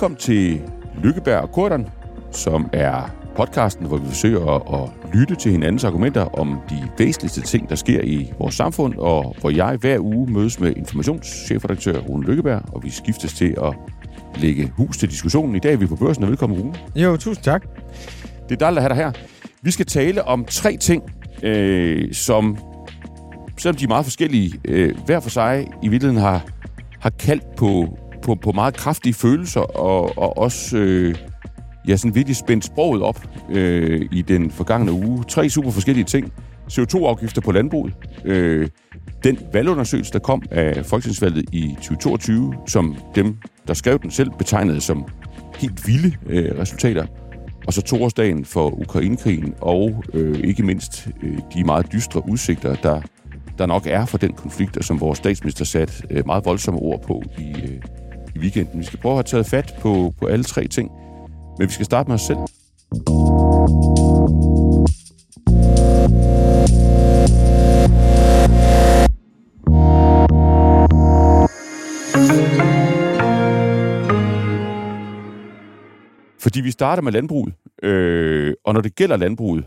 Velkommen til Lykkeberg og Korten, som er podcasten, hvor vi forsøger at, at lytte til hinandens argumenter om de væsentligste ting, der sker i vores samfund, og hvor jeg hver uge mødes med informationschefredaktør Rune Lykkeberg, og vi skiftes til at lægge hus til diskussionen. I dag er vi på børsen, og velkommen Rune. Jo, tusind tak. Det er dejligt at have dig her. Vi skal tale om tre ting, øh, som, selvom de er meget forskellige, øh, hver for sig i virkeligheden har, har kaldt på, på, på meget kraftige følelser, og, og også øh, ja, sådan virkelig spændt sproget op øh, i den forgangne uge. Tre super forskellige ting. CO2-afgifter på landbruget. Øh, den valgundersøgelse, der kom af folketingsvalget i 2022, som dem, der skrev den selv, betegnede som helt vilde øh, resultater. Og så toårsdagen for Ukrainekrigen, og øh, ikke mindst øh, de meget dystre udsigter, der, der nok er for den konflikt, og som vores statsminister satte øh, meget voldsomme ord på i, øh, i weekenden. Vi skal prøve at have taget fat på, på alle tre ting. Men vi skal starte med os selv. Fordi vi starter med landbruget, øh, og når det gælder landbruget,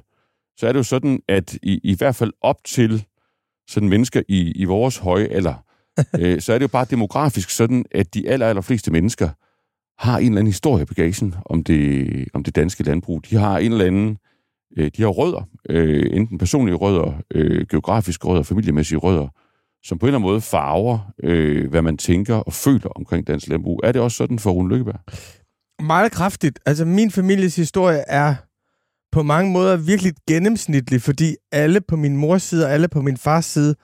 så er det jo sådan, at i, i hvert fald op til sådan mennesker i, i vores høje alder, øh, så er det jo bare demografisk sådan, at de aller, aller fleste mennesker har en eller anden historie på bagagen om det, om det danske landbrug. De har en eller anden, øh, de har rødder, øh, enten personlige rødder, øh, geografiske rødder, familiemæssige rødder, som på en eller anden måde farver, øh, hvad man tænker og føler omkring dansk landbrug. Er det også sådan for Rune Lykkeberg? Meget kraftigt. Altså, min families historie er på mange måder virkelig gennemsnitlig, fordi alle på min mors side og alle på min fars side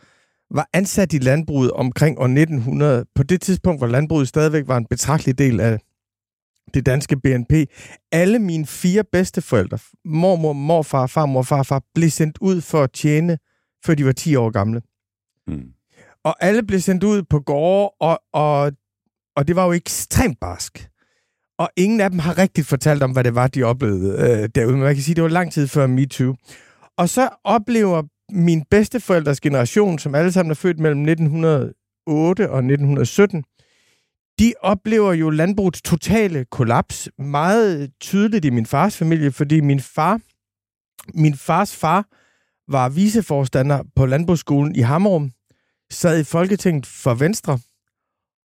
var ansat i landbruget omkring år 1900. På det tidspunkt, hvor landbruget stadigvæk var en betragtelig del af det danske BNP. Alle mine fire bedsteforældre, mormor, morfar, farmor, farfar, blev sendt ud for at tjene, før de var 10 år gamle. Mm. Og alle blev sendt ud på gårde, og, og, og det var jo ekstremt barsk. Og ingen af dem har rigtigt fortalt om, hvad det var, de oplevede øh, derude. Men man kan sige, det var lang tid før MeToo. Og så oplever min bedsteforældres generation, som alle sammen er født mellem 1908 og 1917, de oplever jo landbrugets totale kollaps meget tydeligt i min fars familie, fordi min far, min fars far var viceforstander på landbrugsskolen i Hammerum, sad i Folketinget for Venstre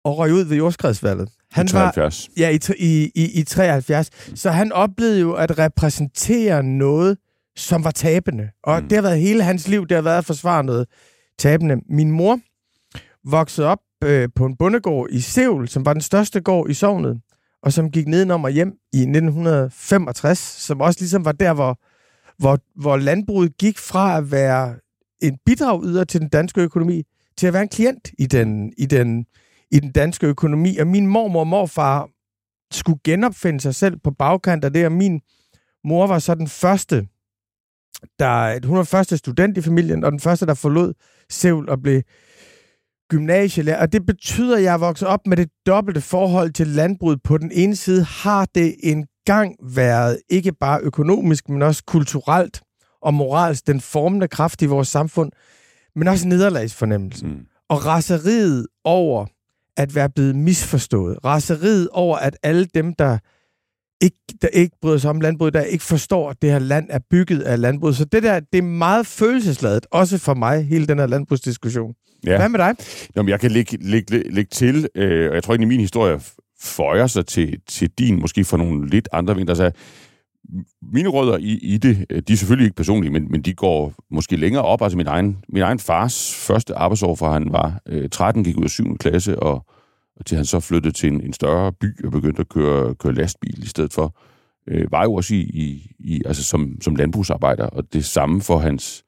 og røg ud ved jordskredsvalget. Han I 73. Var, ja, i, i, i, i 73. Så han oplevede jo at repræsentere noget, som var tabende. Og mm. det har været hele hans liv, det har været at forsvare noget tabende. Min mor voksede op øh, på en bondegård i Seul, som var den største gård i sovnet, og som gik nedenom og hjem i 1965, som også ligesom var der, hvor, hvor, hvor landbruget gik fra at være en bidrag yder til den danske økonomi, til at være en klient i den, i den, i den danske økonomi. Og min mormor og morfar skulle genopfinde sig selv på bagkant af det, og min mor var så den første, der, hun var første student i familien, og den første, der forlod Seul og blev gymnasielærer, og det betyder, at jeg er vokset op med det dobbelte forhold til landbruget. På den ene side har det engang været ikke bare økonomisk, men også kulturelt og moralsk den formende kraft i vores samfund, men også nederlagsfornemmelsen. Mm. Og raseriet over at være blevet misforstået. Raseriet over, at alle dem, der ikke, der ikke bryder sig om landbruget, der ikke forstår, at det her land er bygget af landbruget. Så det der, det er meget følelsesladet, også for mig, hele den her landbrugsdiskussion. Ja. Hvad med dig? Jamen, jeg kan lægge, lægge, lægge til, øh, og jeg tror egentlig, min historie føjer sig til, til din, måske for nogle lidt andre vinkler. Altså, mine rødder i, i det, øh, de er selvfølgelig ikke personlige, men, men de går måske længere op. Altså min egen, min egen fars første arbejdsår, fra han var øh, 13, gik ud af 7. klasse, og, og til han så flyttede til en, en større by og begyndte at køre, køre lastbil i stedet for, øh, var jo også i, i, i altså som, som landbrugsarbejder, og det samme for hans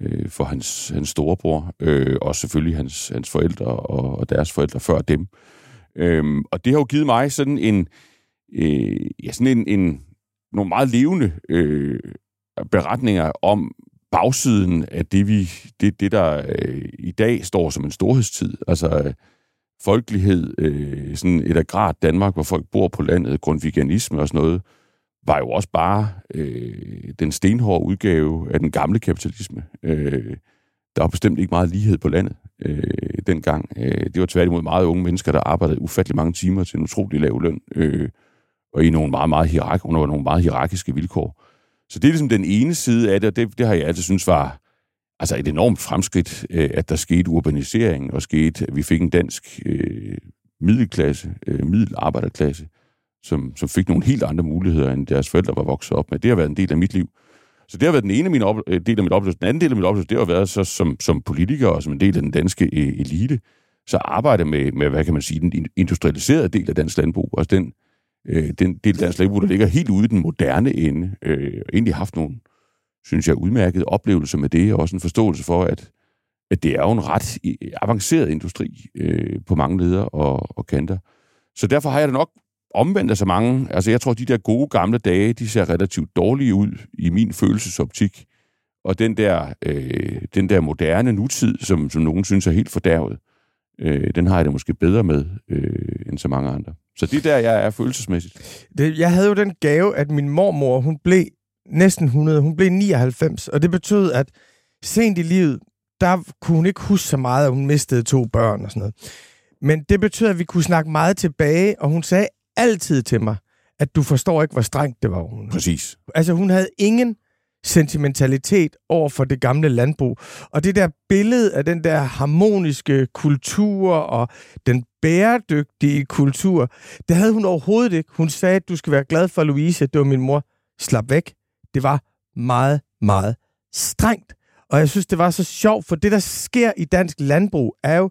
øh, for hans, hans storebror, øh, og selvfølgelig hans, hans forældre og, og deres forældre før dem. Øh, og det har jo givet mig sådan en, øh, ja, sådan en, en nogle meget levende øh, beretninger om bagsiden af det, vi, det, det der øh, i dag står som en storhedstid. Altså øh, folkelighed, øh, sådan et agrart Danmark, hvor folk bor på landet, grundviganisme og sådan noget, var jo også bare øh, den stenhårde udgave af den gamle kapitalisme. Øh, der var bestemt ikke meget lighed på landet øh, dengang. Øh, det var tværtimod meget unge mennesker, der arbejdede ufattelig mange timer til en utrolig lav løn, øh, og i nogle meget, meget hierark, under nogle meget hierarkiske vilkår. Så det er ligesom den ene side af det, og det, det har jeg altid synes var altså et enormt fremskridt, øh, at der skete urbanisering, og skete, at vi fik en dansk øh, middelklasse, øh, middelarbejderklasse, som, som fik nogle helt andre muligheder, end deres forældre var vokset op med. Det har været en del af mit liv. Så det har været den ene af mine op- øh, del af mit oplevelse. Den anden del af mit oplevelse, det har været så som, som politiker og som en del af den danske øh, elite, så arbejde med, med, hvad kan man sige, den industrialiserede del af dansk landbrug, altså den, øh, den del af dansk landbrug, der ligger helt ude i den moderne ende, øh, og egentlig haft nogle, synes jeg, udmærket oplevelse med det, og også en forståelse for, at, at det er jo en ret avanceret industri øh, på mange leder og, og kanter. Så derfor har jeg det nok omvendt af så mange. Altså, jeg tror, de der gode gamle dage, de ser relativt dårlige ud i min følelsesoptik. Og den der, øh, den der moderne nutid, som, som nogen synes er helt fordærvet, øh, den har jeg det måske bedre med øh, end så mange andre. Så det er der, jeg er følelsesmæssigt. Det, jeg havde jo den gave, at min mormor, hun blev næsten 100, hun blev 99, og det betød, at sent i livet, der kunne hun ikke huske så meget, at hun mistede to børn og sådan noget. Men det betød, at vi kunne snakke meget tilbage, og hun sagde altid til mig, at du forstår ikke, hvor strengt det var. Hun. Præcis. Altså, hun havde ingen sentimentalitet over for det gamle landbrug. Og det der billede af den der harmoniske kultur og den bæredygtige kultur, det havde hun overhovedet ikke. Hun sagde, at du skal være glad for, Louise, det var min mor. Slap væk. Det var meget, meget strengt. Og jeg synes, det var så sjovt, for det, der sker i dansk landbrug, er jo,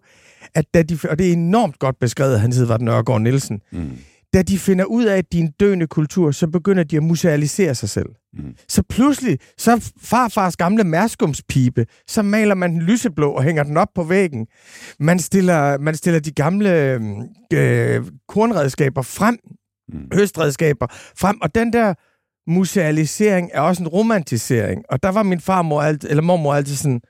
at da de, og det er enormt godt beskrevet, han hedder Nørgaard Nielsen, mm da de finder ud af, at de er en døende kultur, så begynder de at musealisere sig selv. Mm. Så pludselig, så farfars gamle mærskumspibe, så maler man den lyseblå og hænger den op på væggen. Man stiller, man stiller de gamle øh, kornredskaber frem, mm. høstredskaber frem, og den der musealisering er også en romantisering. Og der var min farmor, alt, eller mormor altid sådan,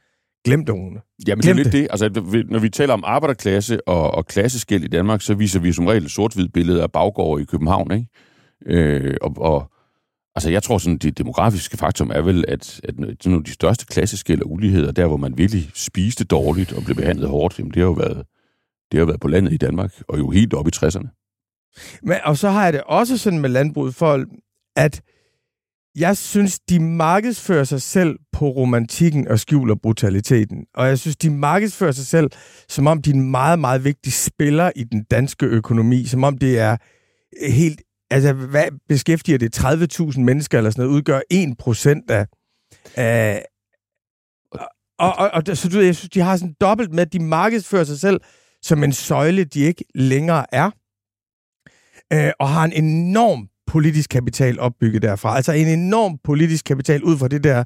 Glem det, Rune. Jamen, Glem det er lidt det. Altså, når vi taler om arbejderklasse og, og klasseskæld i Danmark, så viser vi som regel sort-hvid billeder af baggård i København, ikke? Øh, og, og altså, jeg tror sådan, det demografiske faktum er vel, at, at nogle af de største klasseskæld og uligheder, der hvor man virkelig spiste dårligt og blev behandlet hårdt, jamen, det har jo været, det har været på landet i Danmark, og jo helt op i 60'erne. Men, og så har jeg det også sådan med landbruget for, at jeg synes, de markedsfører sig selv på romantikken og skjuler brutaliteten. Og jeg synes, de markedsfører sig selv, som om de er en meget, meget vigtig spiller i den danske økonomi. Som om det er helt... Altså, hvad beskæftiger det? 30.000 mennesker eller sådan noget, udgør 1 procent af... af og, og, og, så du jeg synes, de har sådan dobbelt med, at de markedsfører sig selv som en søjle, de ikke længere er. Øh, og har en enorm politisk kapital opbygget derfra. Altså en enorm politisk kapital ud fra det der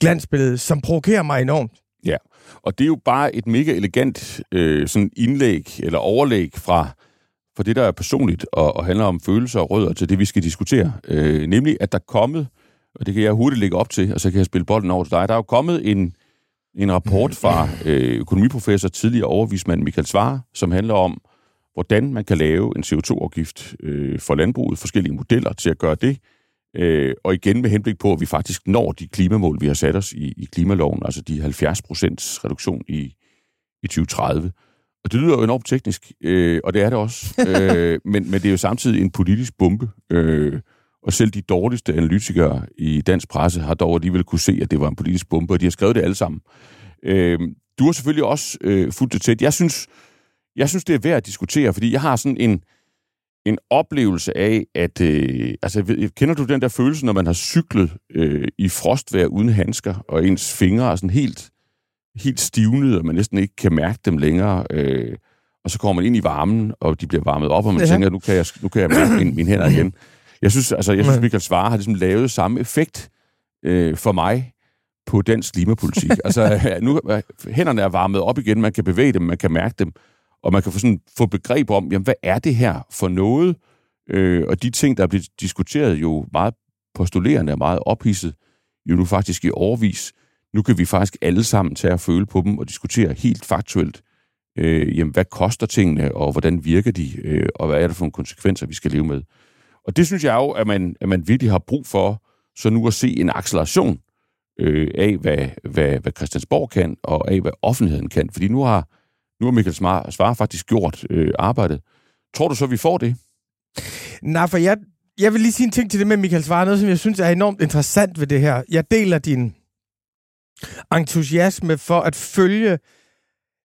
glansbillede, som provokerer mig enormt. Ja, og det er jo bare et mega elegant øh, sådan indlæg eller overlæg fra, fra det, der er personligt og, og handler om følelser og rødder til det, vi skal diskutere. Øh, nemlig, at der er kommet, og det kan jeg hurtigt lægge op til, og så kan jeg spille bolden over til dig, der er jo kommet en, en rapport fra øh, økonomiprofessor, tidligere overvismand Michael Svare, som handler om, hvordan man kan lave en CO2-afgift øh, for landbruget, forskellige modeller til at gøre det, øh, og igen med henblik på, at vi faktisk når de klimamål, vi har sat os i, i klimaloven, altså de 70 procents reduktion i, i 2030. Og det lyder jo enormt teknisk, øh, og det er det også, øh, men, men det er jo samtidig en politisk bombe, øh, og selv de dårligste analytikere i dansk presse har dog alligevel kunne se, at det var en politisk bombe, og de har skrevet det alle sammen. Øh, du har selvfølgelig også øh, fulgt det tæt. Jeg synes, jeg synes, det er værd at diskutere, fordi jeg har sådan en, en oplevelse af, at... Øh, altså, kender du den der følelse, når man har cyklet øh, i frostvejr uden handsker, og ens fingre er sådan helt, helt stivnet, og man næsten ikke kan mærke dem længere, øh, og så kommer man ind i varmen, og de bliver varmet op, og man ja. tænker, nu kan jeg, nu kan jeg mærke mine, mine hænder igen. Jeg synes, altså, jeg synes Michael Svare har ligesom lavet samme effekt øh, for mig på dansk klimapolitik. altså, nu, hænderne er varmet op igen, man kan bevæge dem, man kan mærke dem, og man kan få, sådan, få begreb om, jamen, hvad er det her for noget? Øh, og de ting, der er blevet diskuteret jo meget postulerende og meget ophidset, jo nu faktisk i overvis. Nu kan vi faktisk alle sammen tage og føle på dem og diskutere helt faktuelt, øh, jamen, hvad koster tingene, og hvordan virker de, øh, og hvad er det for nogle konsekvenser, vi skal leve med. Og det synes jeg jo, at man, at man virkelig har brug for, så nu at se en acceleration øh, af, hvad, hvad, hvad Christiansborg kan, og af, hvad offentligheden kan. Fordi nu har, nu har Michael Svare faktisk gjort øh, arbejdet. Tror du så, vi får det? Nej, for jeg, jeg vil lige sige en ting til det med Michael Svare, noget som jeg synes er enormt interessant ved det her. Jeg deler din entusiasme for at følge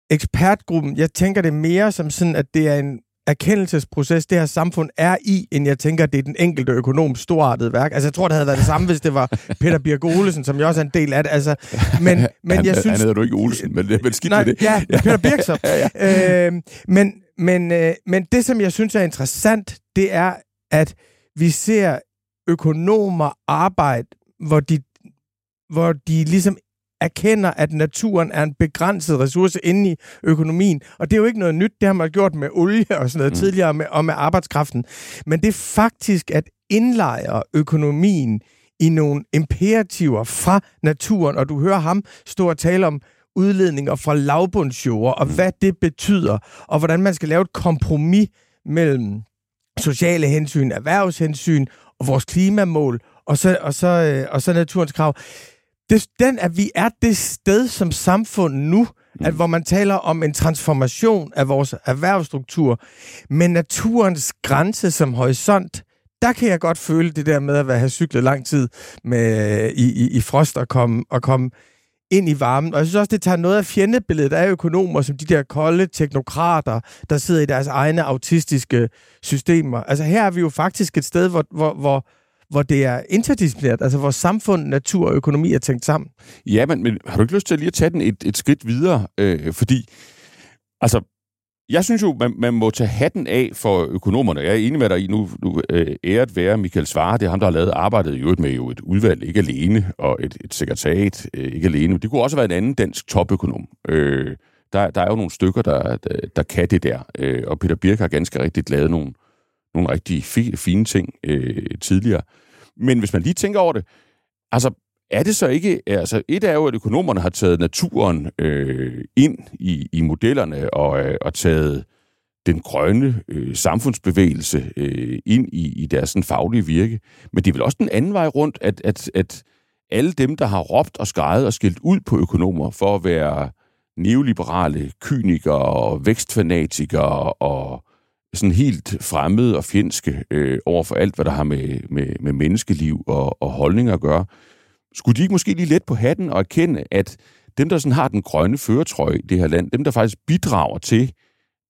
ekspertgruppen. Jeg tænker det mere som sådan, at det er en erkendelsesproces, det her samfund er i, end jeg tænker, det er den enkelte økonom storartede værk. Altså, jeg tror, det havde været det samme, hvis det var Peter Birk Olesen, som jo også er en del af det. Altså, men, men han, jeg synes... Han hedder du ikke Olsen, men, men skidt nej, med det. Ja, Peter Birk så. ja, ja. Øh, men, men, øh, men det, som jeg synes er interessant, det er, at vi ser økonomer arbejde, hvor de, hvor de ligesom erkender, at naturen er en begrænset ressource inde i økonomien. Og det er jo ikke noget nyt, det har man gjort med olie og sådan noget mm. tidligere med, og med arbejdskraften. Men det er faktisk at indlejre økonomien i nogle imperativer fra naturen, og du hører ham stå og tale om udledninger fra lavbundsjord, og mm. hvad det betyder, og hvordan man skal lave et kompromis mellem sociale hensyn, erhvervshensyn og vores klimamål, og så, og så, øh, og så naturens krav det, den, at vi er det sted som samfund nu, mm. at hvor man taler om en transformation af vores erhvervsstruktur, med naturens grænse som horisont, der kan jeg godt føle det der med at have cyklet lang tid med, i, i, i frost og komme, og komme ind i varmen. Og jeg synes også, det tager noget af fjendebilledet af økonomer, som de der kolde teknokrater, der sidder i deres egne autistiske systemer. Altså her er vi jo faktisk et sted, hvor, hvor, hvor, hvor det er interdisciplinært, altså hvor samfund, natur og økonomi er tænkt sammen. Ja, men, men har du ikke lyst til lige at tage den et, et skridt videre? Øh, fordi, altså, jeg synes jo, man, man må tage hatten af for økonomerne. Jeg er enig med dig i, nu, nu øh, æret være Michael Svare, det er ham, der har lavet arbejdet i øvrigt med jo et udvalg, ikke alene, og et, et sekretariat, øh, ikke alene. Det kunne også have været en anden dansk topøkonom. Øh, der, der er jo nogle stykker, der, der, der kan det der, øh, og Peter Birk har ganske rigtigt lavet nogle, nogle rigtig fi, fine ting øh, tidligere. Men hvis man lige tænker over det, altså er det så ikke, altså et er jo, at økonomerne har taget naturen øh, ind i, i modellerne og, øh, og taget den grønne øh, samfundsbevægelse øh, ind i, i deres sådan, faglige virke. Men det er vel også den anden vej rundt, at, at, at alle dem, der har råbt og skrejet og skilt ud på økonomer for at være neoliberale kynikere og vækstfanatikere og sådan helt fremmede og fjendske øh, over for alt, hvad der har med, med, med menneskeliv og, og holdninger at gøre. Skulle de ikke måske lige let på hatten og erkende, at dem, der sådan har den grønne føretrøje i det her land, dem, der faktisk bidrager til,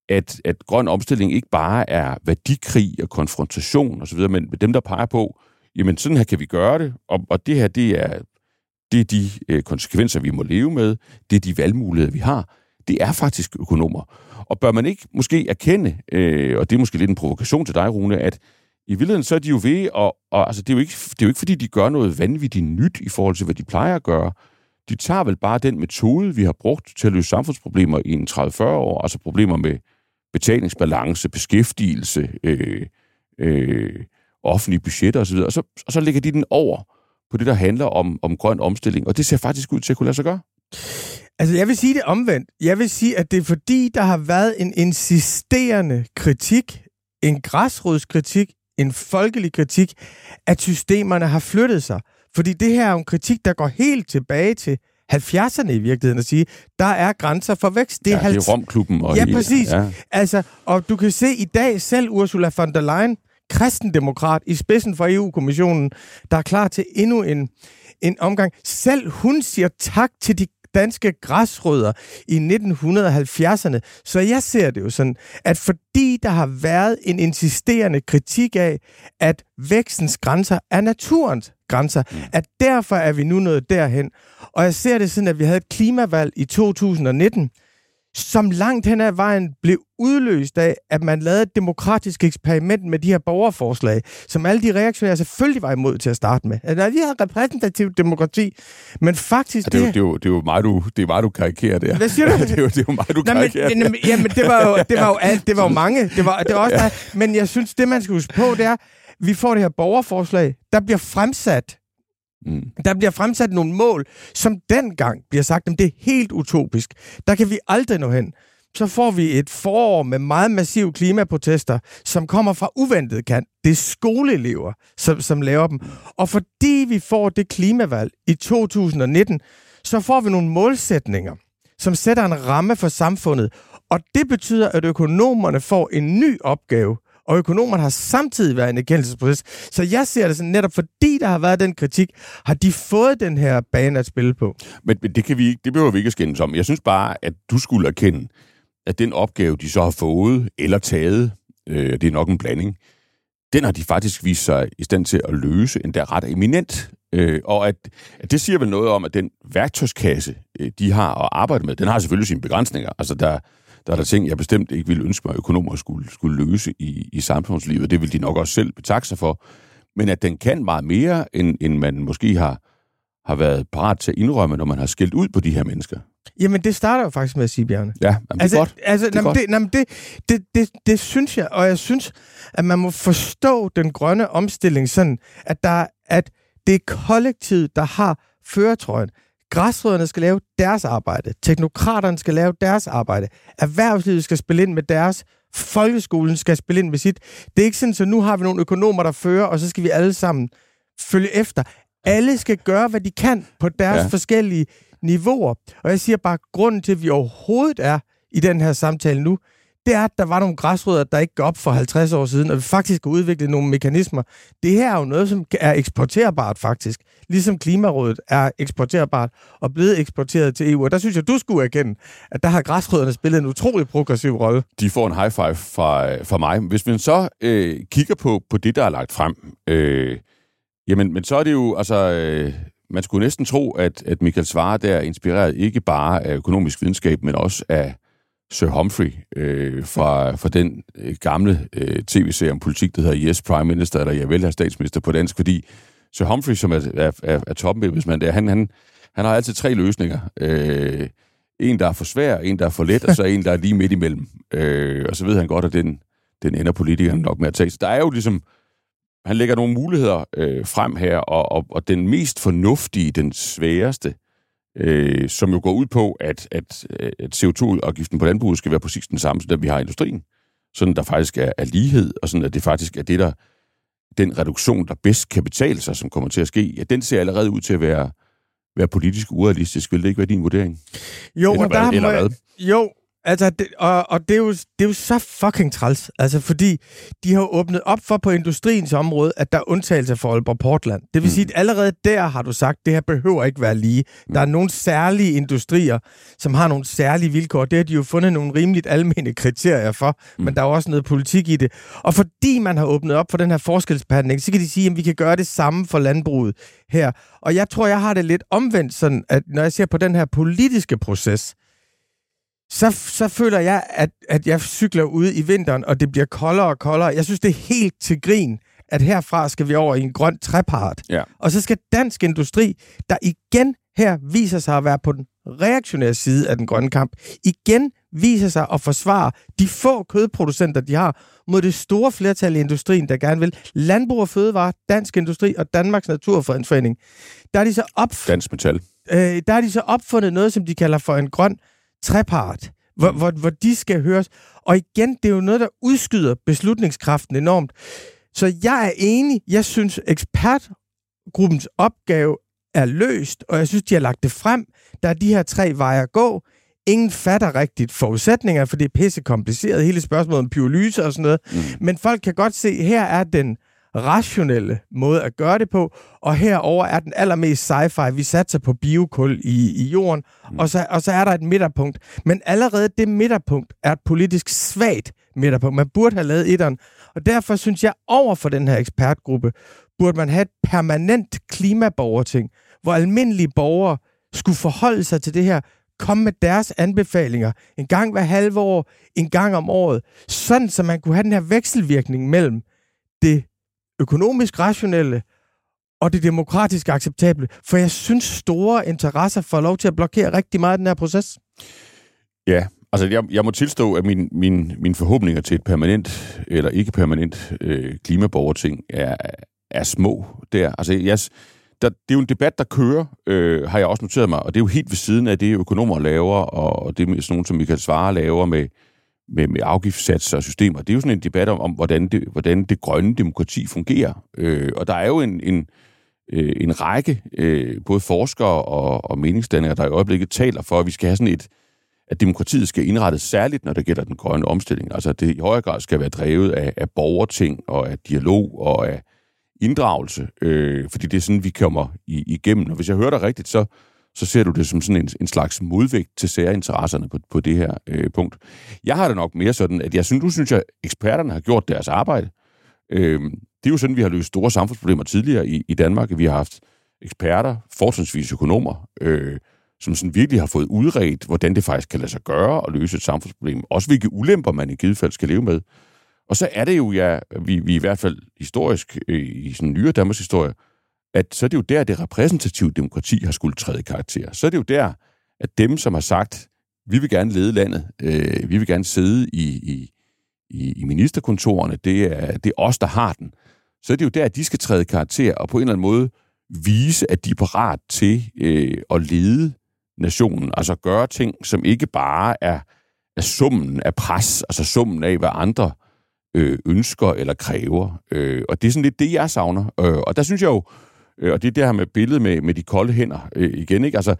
at, at grøn omstilling ikke bare er værdikrig og konfrontation osv., men dem, der peger på, jamen sådan her kan vi gøre det, og, og det her, det er, det er de øh, konsekvenser, vi må leve med, det er de valgmuligheder, vi har, det er faktisk økonomer. Og bør man ikke måske erkende, øh, og det er måske lidt en provokation til dig, Rune, at i virkeligheden så er de jo ved, og, og altså, det, er jo ikke, det er jo ikke fordi, de gør noget vanvittigt nyt i forhold til, hvad de plejer at gøre. De tager vel bare den metode, vi har brugt til at løse samfundsproblemer i en 30-40 år, altså problemer med betalingsbalance, beskæftigelse, øh, øh, offentlige budgetter osv., og så, og så lægger de den over på det, der handler om, om grøn omstilling, og det ser faktisk ud til at kunne lade sig gøre. Altså, jeg vil sige det omvendt. Jeg vil sige, at det er fordi, der har været en insisterende kritik, en græsrodskritik, en folkelig kritik, at systemerne har flyttet sig. Fordi det her er en kritik, der går helt tilbage til 70'erne i virkeligheden at sige, der er grænser for vækst. Det er, ja, det er Romklubben. Og ja, præcis. Ja. Altså, og du kan se i dag selv Ursula von der Leyen, kristendemokrat i spidsen for EU-kommissionen, der er klar til endnu en, en omgang. Selv hun siger tak til de danske græsrødder i 1970'erne. Så jeg ser det jo sådan, at fordi der har været en insisterende kritik af, at vækstens grænser er naturens grænser, mm. at derfor er vi nu nået derhen. Og jeg ser det sådan, at vi havde et klimavalg i 2019, som langt hen ad vejen blev udløst af, at man lavede et demokratisk eksperiment med de her borgerforslag, som alle de reaktionære selvfølgelig var imod til at starte med. Altså, vi har repræsentativt demokrati, men faktisk... Ja, det, er jo, det, er jo, det er jo mig, du, det er mig, du karikerer der. Hvad siger du? det, er jo, det er jo mig, du karikerer men, jamen, det var jo, det var jo, alt, det var jo mange. Det var, det var også ja. der, men jeg synes, det man skal huske på, det er, vi får det her borgerforslag, der bliver fremsat Mm. Der bliver fremsat nogle mål, som dengang bliver sagt, at det er helt utopisk. Der kan vi aldrig nå hen. så får vi et forår med meget massive klimaprotester, som kommer fra uventet kant. Det er skoleelever, som, som laver dem. Og fordi vi får det klimavalg i 2019, så får vi nogle målsætninger, som sætter en ramme for samfundet. Og det betyder, at økonomerne får en ny opgave, og økonomerne har samtidig været en erkendelsesproces. Så jeg ser det sådan, netop fordi der har været den kritik, har de fået den her bane at spille på. Men, men det, kan vi ikke, det behøver vi ikke at skændes om. Jeg synes bare, at du skulle erkende, at den opgave, de så har fået eller taget, øh, det er nok en blanding, den har de faktisk vist sig i stand til at løse, endda ret eminent. Øh, og at, at det siger vel noget om, at den værktøjskasse, øh, de har at arbejde med, den har selvfølgelig sine begrænsninger. Altså, der, der er der ting, jeg bestemt ikke ville ønske mig, at økonomer skulle, skulle løse i, i samfundslivet. Det vil de nok også selv betakke sig for. Men at den kan meget mere, end, end man måske har, har været parat til at indrømme, når man har skældt ud på de her mennesker. Jamen, det starter jo faktisk med at sige, Bjarne. Ja, jamen, altså, det er godt. Altså, det, er jamen, godt. det, jamen, det, det, det, det synes jeg, og jeg synes, at man må forstå den grønne omstilling sådan, at, der, at det er kollektivet, der har føretrøjen. Græsrødderne skal lave deres arbejde. Teknokraterne skal lave deres arbejde. Erhvervslivet skal spille ind med deres. Folkeskolen skal spille ind med sit. Det er ikke sådan, så nu har vi nogle økonomer, der fører, og så skal vi alle sammen følge efter. Alle skal gøre, hvad de kan på deres ja. forskellige niveauer. Og jeg siger bare, at grunden til, at vi overhovedet er i den her samtale nu, det er, at der var nogle græsrødder, der ikke går op for 50 år siden, og vi faktisk har udviklet nogle mekanismer. Det her er jo noget, som er eksporterbart faktisk. Ligesom Klimarådet er eksporterbart og blevet eksporteret til EU. Og der synes jeg, du skulle erkende, at der har græsrødderne spillet en utrolig progressiv rolle. de får en high five fra, fra mig. Hvis man så øh, kigger på, på det, der er lagt frem, øh, jamen, men så er det jo, altså, øh, man skulle næsten tro, at, at Michael Svare der er inspireret ikke bare af økonomisk videnskab, men også af Sir Humphrey øh, fra, fra den øh, gamle øh, tv-serie om politik, der hedder Yes Prime Minister, eller Jeg vil have statsminister på dansk, fordi Sir Humphrey, som er, er, er, er toppen der, han, han, han har altid tre løsninger. Øh, en, der er for svær, en, der er for let, og så en, der er lige midt imellem. Øh, og så ved han godt, at den, den ender politikeren nok med at tage. Så der er jo ligesom, han lægger nogle muligheder øh, frem her, og, og, og den mest fornuftige, den sværeste, øh, som jo går ud på, at, at, at CO2-afgiften på landbruget skal være præcis den samme, som den vi har i industrien. Sådan der faktisk er, er lighed, og sådan at det faktisk er det, der den reduktion, der bedst kan betale sig, som kommer til at ske, ja, den ser allerede ud til at være, være politisk urealistisk. Vil det ikke være din vurdering? Jo, Eller og der hvad? Eller må jeg- hvad? Jo, altså, det, og, og det, er jo, det er jo så fucking træls. Altså, fordi de har åbnet op for på industriens område, at der er undtagelser for Aalborg Portland. Det vil Mm. sige, at allerede der har du sagt, at det her behøver ikke være lige. Der er nogle særlige industrier, som har nogle særlige vilkår. Det har de jo fundet nogle rimeligt almene kriterier for, mm. men der er jo også noget politik i det. Og fordi man har åbnet op for den her forskelsbehandling, så kan de sige, at vi kan gøre det samme for landbruget her. Og jeg tror, jeg har det lidt omvendt sådan, at når jeg ser på den her politiske proces, så, så føler jeg, at, at jeg cykler ude i vinteren, og det bliver koldere og koldere. Jeg synes, det er helt til grin, at herfra skal vi over i en grøn trepart. Ja. Og så skal dansk industri, der igen her viser sig at være på den reaktionære side af den grønne kamp, igen viser sig at forsvare de få kødproducenter, de har, mod det store flertal i industrien, der gerne vil. Landbrug og Fødevare, Dansk Industri og Danmarks Naturfredningsforening. Der er de så op Dansk metal. øh, der har de så opfundet noget, som de kalder for en grøn trepart, hvor, hvor, hvor de skal høres. Og igen, det er jo noget, der udskyder beslutningskraften enormt. Så jeg er enig. Jeg synes, ekspertgruppens opgave er løst, og jeg synes, de har lagt det frem. Der er de her tre veje at gå. Ingen fatter rigtigt forudsætninger, for det er pisse kompliceret, hele spørgsmålet om pyrolyse og sådan noget. Mm. Men folk kan godt se, her er den rationelle måde at gøre det på, og herover er den allermest sci-fi. Vi satser på biokul i, i jorden, mm. og, så, og så er der et midterpunkt. Men allerede det midterpunkt er et politisk svagt midterpunkt. Man burde have lavet etteren, og derfor synes jeg, over for den her ekspertgruppe, burde man have et permanent klimaborgerting, hvor almindelige borgere skulle forholde sig til det her, komme med deres anbefalinger en gang hver halve år, en gang om året, sådan så man kunne have den her vekselvirkning mellem det økonomisk rationelle og det demokratisk acceptable. For jeg synes, store interesser får lov til at blokere rigtig meget den her proces. Ja, altså jeg, jeg må tilstå, at min, min, mine forhåbninger til et permanent eller ikke permanent øh, klimaborgerting er, er små der. Altså jeg, der, det er jo en debat, der kører, øh, har jeg også noteret mig, og det er jo helt ved siden af det, økonomer laver, og det er sådan nogen, som Michael Svare laver med, med, med afgiftssatser og systemer. Det er jo sådan en debat om, om hvordan, det, hvordan det grønne demokrati fungerer. Øh, og der er jo en, en, øh, en række, øh, både forskere og, og meningsdannere, der i øjeblikket taler for, at vi skal have sådan et, at demokratiet skal indrettes særligt, når det gælder den grønne omstilling. Altså, at det i højere grad skal være drevet af, af borgerting og af dialog og af inddragelse, øh, fordi det er sådan, vi kommer i, igennem. Og hvis jeg hører dig rigtigt, så, så ser du det som sådan en, en slags modvægt til særinteresserne på, på det her øh, punkt. Jeg har det nok mere sådan, at jeg synes, du synes, at eksperterne har gjort deres arbejde. Øh, det er jo sådan, vi har løst store samfundsproblemer tidligere i, i Danmark. Vi har haft eksperter, fortrinsvis økonomer, øh, som sådan virkelig har fået udredt, hvordan det faktisk kan lade sig gøre at løse et samfundsproblem. Også hvilke ulemper man i givet fald skal leve med. Og så er det jo, ja, vi, vi i hvert fald historisk, øh, i sådan nyere Danmarks historie, at så er det jo der, det repræsentative demokrati har skulle træde karakter. Så er det jo der, at dem, som har sagt, vi vil gerne lede landet, øh, vi vil gerne sidde i, i, i, i ministerkontorerne, det er, det er os, der har den. Så er det jo der, at de skal træde karakter og på en eller anden måde vise, at de er parat til øh, at lede nationen, altså gøre ting, som ikke bare er, er summen af pres, altså summen af, hvad andre øh, ønsker eller kræver. Øh, og det er sådan lidt det, jeg savner. Øh, og der synes jeg jo, øh, og det er det her med billedet med, med de kolde hænder øh, igen, ikke? Altså,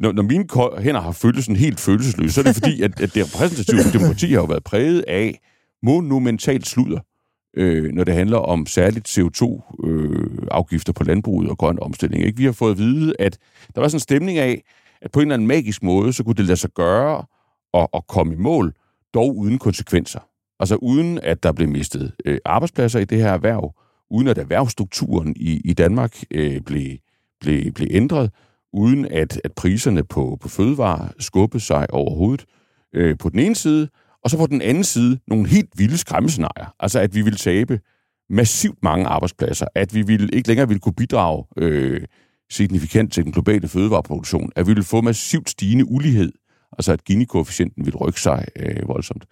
når, når mine hænder har føltes sådan helt følelsesløs, så er det fordi, at, at det repræsentative demokrati har jo været præget af monumentalt sludder, øh, når det handler om særligt CO2-afgifter øh, på landbruget og grøn omstilling. Ikke? Vi har fået at vide, at der var sådan en stemning af, at på en eller anden magisk måde, så kunne det lade sig gøre at, at komme i mål, dog uden konsekvenser. Altså uden at der blev mistet øh, arbejdspladser i det her erhverv, uden at erhvervsstrukturen i, i Danmark øh, blev, blev, blev ændret, uden at, at priserne på, på fødevarer skubbede sig overhovedet øh, på den ene side, og så på den anden side nogle helt vilde skræmmescenarier. Altså at vi ville tabe massivt mange arbejdspladser, at vi ville, ikke længere ville kunne bidrage øh, signifikant til den globale fødevareproduktion, at vi ville få massivt stigende ulighed, altså at Gini-koefficienten ville rykke sig øh, voldsomt.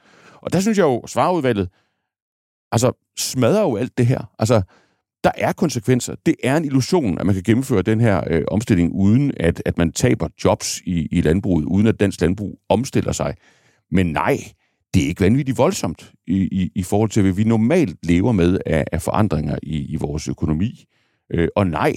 Og der synes jeg jo, svareudvalget altså, smadrer jo alt det her. Altså, der er konsekvenser. Det er en illusion, at man kan gennemføre den her øh, omstilling, uden at, at man taber jobs i, i landbruget, uden at dansk landbrug omstiller sig. Men nej, det er ikke vanvittigt voldsomt i, i, i forhold til, hvad vi normalt lever med af, af forandringer i, i vores økonomi. Øh, og nej,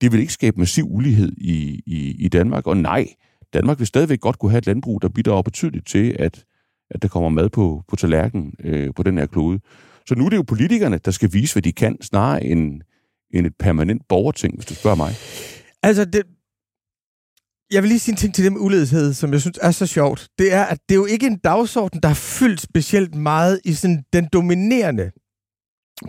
det vil ikke skabe massiv ulighed i, i, i Danmark. Og nej, Danmark vil stadigvæk godt kunne have et landbrug, der bidrager betydeligt til, at, at der kommer mad på, på tallerkenen øh, på den her klode. Så nu er det jo politikerne, der skal vise, hvad de kan, snarere end, end et permanent borgerting, hvis du spørger mig. Altså, det, jeg vil lige sige en ting til det med uledighed, som jeg synes er så sjovt. Det er, at det er jo ikke en dagsorden, der er fyldt specielt meget i sådan den dominerende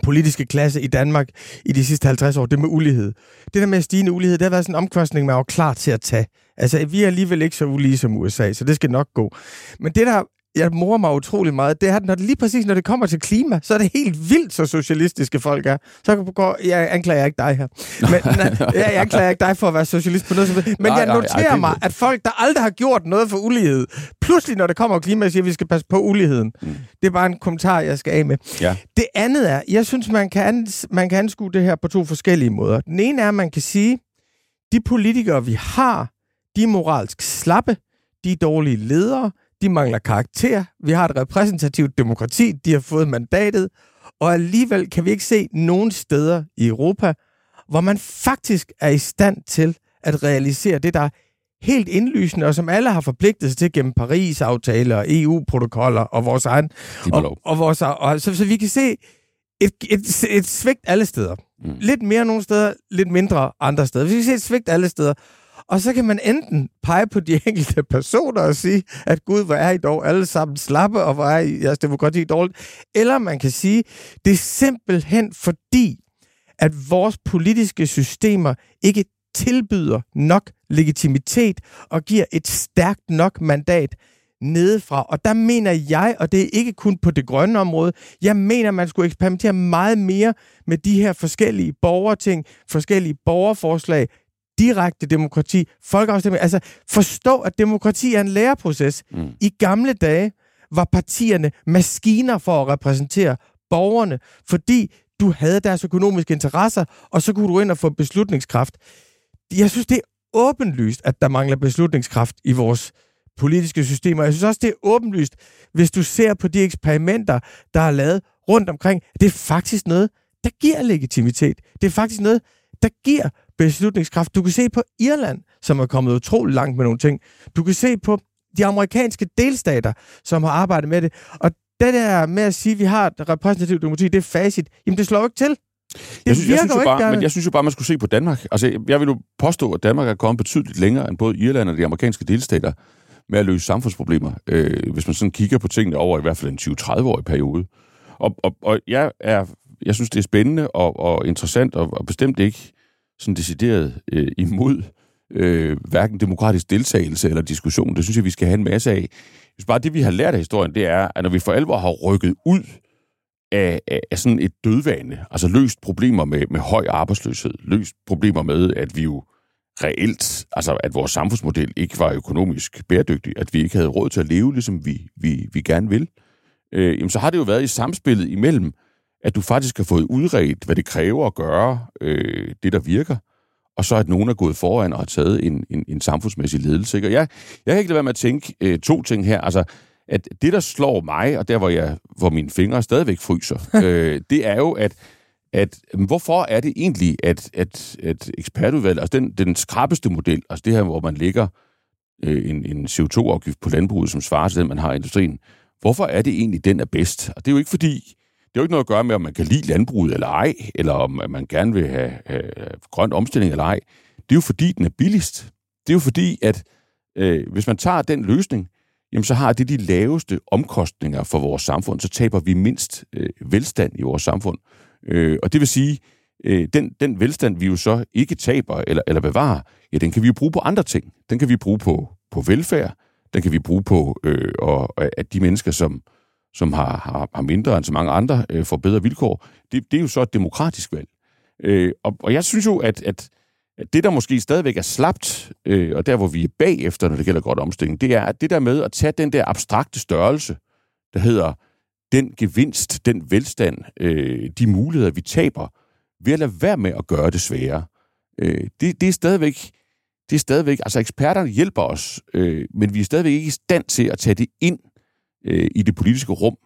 politiske klasse i Danmark i de sidste 50 år, det med ulighed. Det der med stigende ulighed, det har været sådan en omkostning, man var klar til at tage. Altså, vi er alligevel ikke så ulige som USA, så det skal nok gå. Men det, der jeg morer mig utrolig meget, det er, at når det, lige præcis når det kommer til klima, så er det helt vildt, så socialistiske folk er. Så går, jeg anklager ikke dig her. Men, nej, jeg anklager ikke dig for at være socialist på noget som Men nej, jeg noterer nej, mig, at folk, der aldrig har gjort noget for ulighed, pludselig når det kommer til klima, siger, at vi skal passe på uligheden. Mm. Det er bare en kommentar, jeg skal af med. Ja. Det andet er, jeg synes, man kan, man kan anskue det her på to forskellige måder. Den ene er, at man kan sige, de politikere, vi har, de er moralsk slappe, de er dårlige ledere, de mangler karakter. Vi har et repræsentativt demokrati. De har fået mandatet. Og alligevel kan vi ikke se nogen steder i Europa, hvor man faktisk er i stand til at realisere det, der er helt indlysende, og som alle har forpligtet sig til gennem Paris-aftaler, EU-protokoller og vores egen... Og, og vores, og, så, så vi kan se et, et, et svigt alle steder. Mm. Lidt mere nogle steder, lidt mindre andre steder. Vi kan se et svigt alle steder. Og så kan man enten pege på de enkelte personer og sige, at Gud, hvor er I dog alle sammen slappe, og hvor er I jeres demokrati dårligt. Eller man kan sige, det er simpelthen fordi, at vores politiske systemer ikke tilbyder nok legitimitet og giver et stærkt nok mandat nedefra. Og der mener jeg, og det er ikke kun på det grønne område, jeg mener, man skulle eksperimentere meget mere med de her forskellige borgerting, forskellige borgerforslag, direkte demokrati, folkeafstemning. Altså forstå, at demokrati er en læreproces. Mm. I gamle dage var partierne maskiner for at repræsentere borgerne, fordi du havde deres økonomiske interesser, og så kunne du ind og få beslutningskraft. Jeg synes, det er åbenlyst, at der mangler beslutningskraft i vores politiske systemer. Jeg synes også, det er åbenlyst, hvis du ser på de eksperimenter, der er lavet rundt omkring. Det er faktisk noget, der giver legitimitet. Det er faktisk noget, der giver beslutningskraft. Du kan se på Irland, som er kommet utrolig langt med nogle ting. Du kan se på de amerikanske delstater, som har arbejdet med det. Og det der med at sige, at vi har et repræsentativt demokrati, det er facit. Jamen, det slår jo ikke til. Det jeg synes, jeg synes jo bare, men jeg synes jo bare, man skulle se på Danmark. Altså, jeg vil jo påstå, at Danmark er kommet betydeligt længere end både Irland og de amerikanske delstater med at løse samfundsproblemer, øh, hvis man sådan kigger på tingene over i hvert fald en 20-30-årig periode. Og, og, og jeg, er, jeg synes, det er spændende og, og interessant, og, og bestemt ikke sådan decideret øh, imod øh, hverken demokratisk deltagelse eller diskussion. Det synes jeg, vi skal have en masse af. Hvis bare det, vi har lært af historien, det er, at når vi for alvor har rykket ud af, af, af sådan et dødvande, altså løst problemer med, med høj arbejdsløshed, løst problemer med, at vi jo reelt, altså at vores samfundsmodel ikke var økonomisk bæredygtig, at vi ikke havde råd til at leve, ligesom vi, vi, vi gerne vil, øh, jamen så har det jo været i samspillet imellem, at du faktisk har fået udredt, hvad det kræver at gøre øh, det, der virker, og så at nogen er gået foran og har taget en, en, en samfundsmæssig ledelse. Ikke? Og jeg, jeg kan ikke lade være med at tænke øh, to ting her. Altså, at det, der slår mig, og der, hvor, jeg, hvor mine fingre stadigvæk fryser, øh, det er jo, at, at hvorfor er det egentlig, at, at, at ekspertudvalget, altså den, den skrappeste model, altså det her, hvor man lægger øh, en, en CO2-afgift på landbruget, som svarer til den, man har i industrien, hvorfor er det egentlig, den er bedst? Og det er jo ikke fordi, jo ikke noget at gøre med, om man kan lide landbruget eller ej, eller om man gerne vil have, øh, grøn omstilling eller ej. Det er jo fordi, den er billigst. Det er jo fordi, at øh, hvis man tager den løsning, jamen så har det de laveste omkostninger for vores samfund, så taber vi mindst øh, velstand i vores samfund. Øh, og det vil sige, øh, den, den velstand, vi jo så ikke taber eller, eller bevarer, ja, den kan vi jo bruge på andre ting. Den kan vi bruge på, på velfærd, den kan vi bruge på, øh, og, at de mennesker, som, som har, har, har mindre end så mange andre, øh, får bedre vilkår. Det, det er jo så et demokratisk valg. Øh, og, og jeg synes jo, at, at, at det, der måske stadigvæk er slapt, øh, og der, hvor vi er bagefter, når det gælder godt omstilling, det er at det der med at tage den der abstrakte størrelse, der hedder den gevinst, den velstand, øh, de muligheder, vi taber, ved at lade være med at gøre det sværere. Øh, det, det er stadigvæk, det er stadigvæk, altså eksperterne hjælper os, øh, men vi er stadigvæk ikke i stand til at tage det ind øh, i det politiske rum,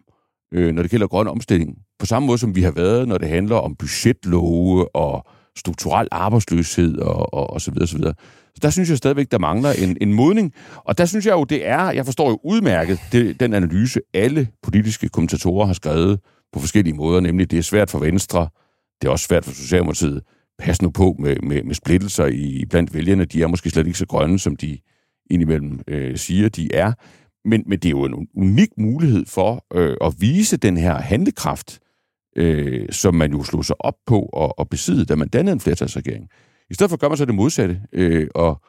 øh, når det gælder grøn omstilling. På samme måde som vi har været, når det handler om budgetlove og strukturel arbejdsløshed og, og, og så videre, så videre. Så der synes jeg stadigvæk, der mangler en, en modning. Og der synes jeg jo, det er, jeg forstår jo udmærket det, den analyse, alle politiske kommentatorer har skrevet på forskellige måder, nemlig det er svært for Venstre, det er også svært for Socialdemokratiet. Pas nu på med, med, med splittelser i, blandt vælgerne. De er måske slet ikke så grønne, som de indimellem øh, siger, de er. Men, men det er jo en unik mulighed for øh, at vise den her handlekraft, øh, som man jo slog sig op på og, og besidde, da man dannede en flertalsregering. I stedet for gør man så det modsatte, øh, og,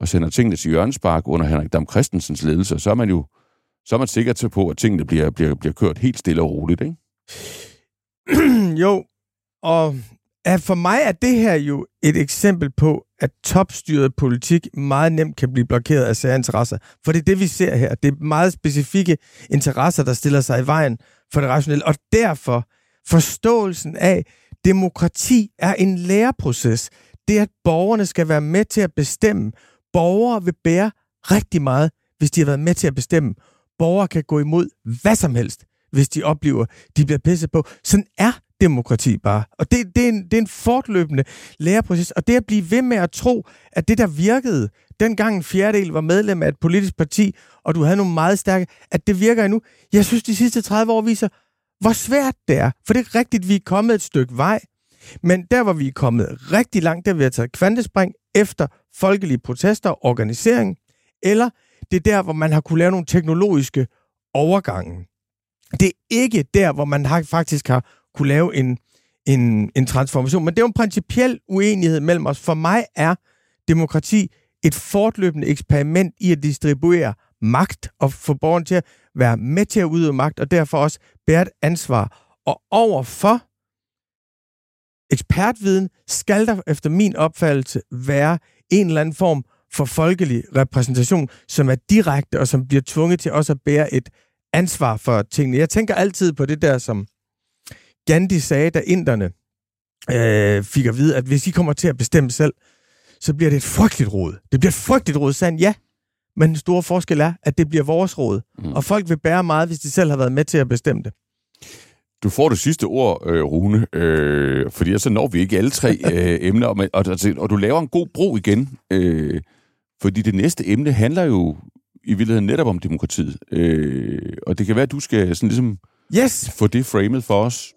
og sender tingene til Jørgenspark under Henrik Dam Christensens ledelse, så er man jo så er man sikker til på, at tingene bliver, bliver, bliver kørt helt stille og roligt, ikke? jo, og at for mig er det her jo et eksempel på, at topstyret politik meget nemt kan blive blokeret af særinteresser. For det er det, vi ser her. Det er meget specifikke interesser, der stiller sig i vejen for det rationelle. Og derfor forståelsen af, demokrati er en læreproces. Det er, at borgerne skal være med til at bestemme. Borgere vil bære rigtig meget, hvis de har været med til at bestemme. Borgere kan gå imod hvad som helst, hvis de oplever, de bliver pisset på. Sådan er demokrati bare. Og det, det, er en, det er en fortløbende læreproces, og det at blive ved med at tro, at det, der virkede, dengang en fjerdedel var medlem af et politisk parti, og du havde nogle meget stærke, at det virker endnu. Jeg synes, de sidste 30 år viser, hvor svært det er. For det er rigtigt, vi er kommet et stykke vej, men der, hvor vi er kommet rigtig langt, der vi har taget kvantespring efter folkelige protester og organisering, eller det er der, hvor man har kunne lave nogle teknologiske overgange. Det er ikke der, hvor man har, faktisk har kunne lave en, en, en transformation. Men det er jo en principiel uenighed mellem os. For mig er demokrati et fortløbende eksperiment i at distribuere magt og få borgerne til at være med til at udøve magt, og derfor også bære et ansvar. Og overfor ekspertviden skal der efter min opfattelse være en eller anden form for folkelig repræsentation, som er direkte og som bliver tvunget til også at bære et ansvar for tingene. Jeg tænker altid på det der, som Gandhi sagde, da inderne øh, fik at vide, at hvis I kommer til at bestemme selv, så bliver det et frygteligt råd. Det bliver et frygteligt råd, sagde han, ja. Men den store forskel er, at det bliver vores råd. Mm. Og folk vil bære meget, hvis de selv har været med til at bestemme det. Du får det sidste ord, øh, Rune, øh, fordi så når vi ikke alle tre øh, emner, og, og, og du laver en god bro igen, øh, fordi det næste emne handler jo i virkeligheden netop om demokratiet, øh, og det kan være, at du skal sådan ligesom yes. få det framet for os.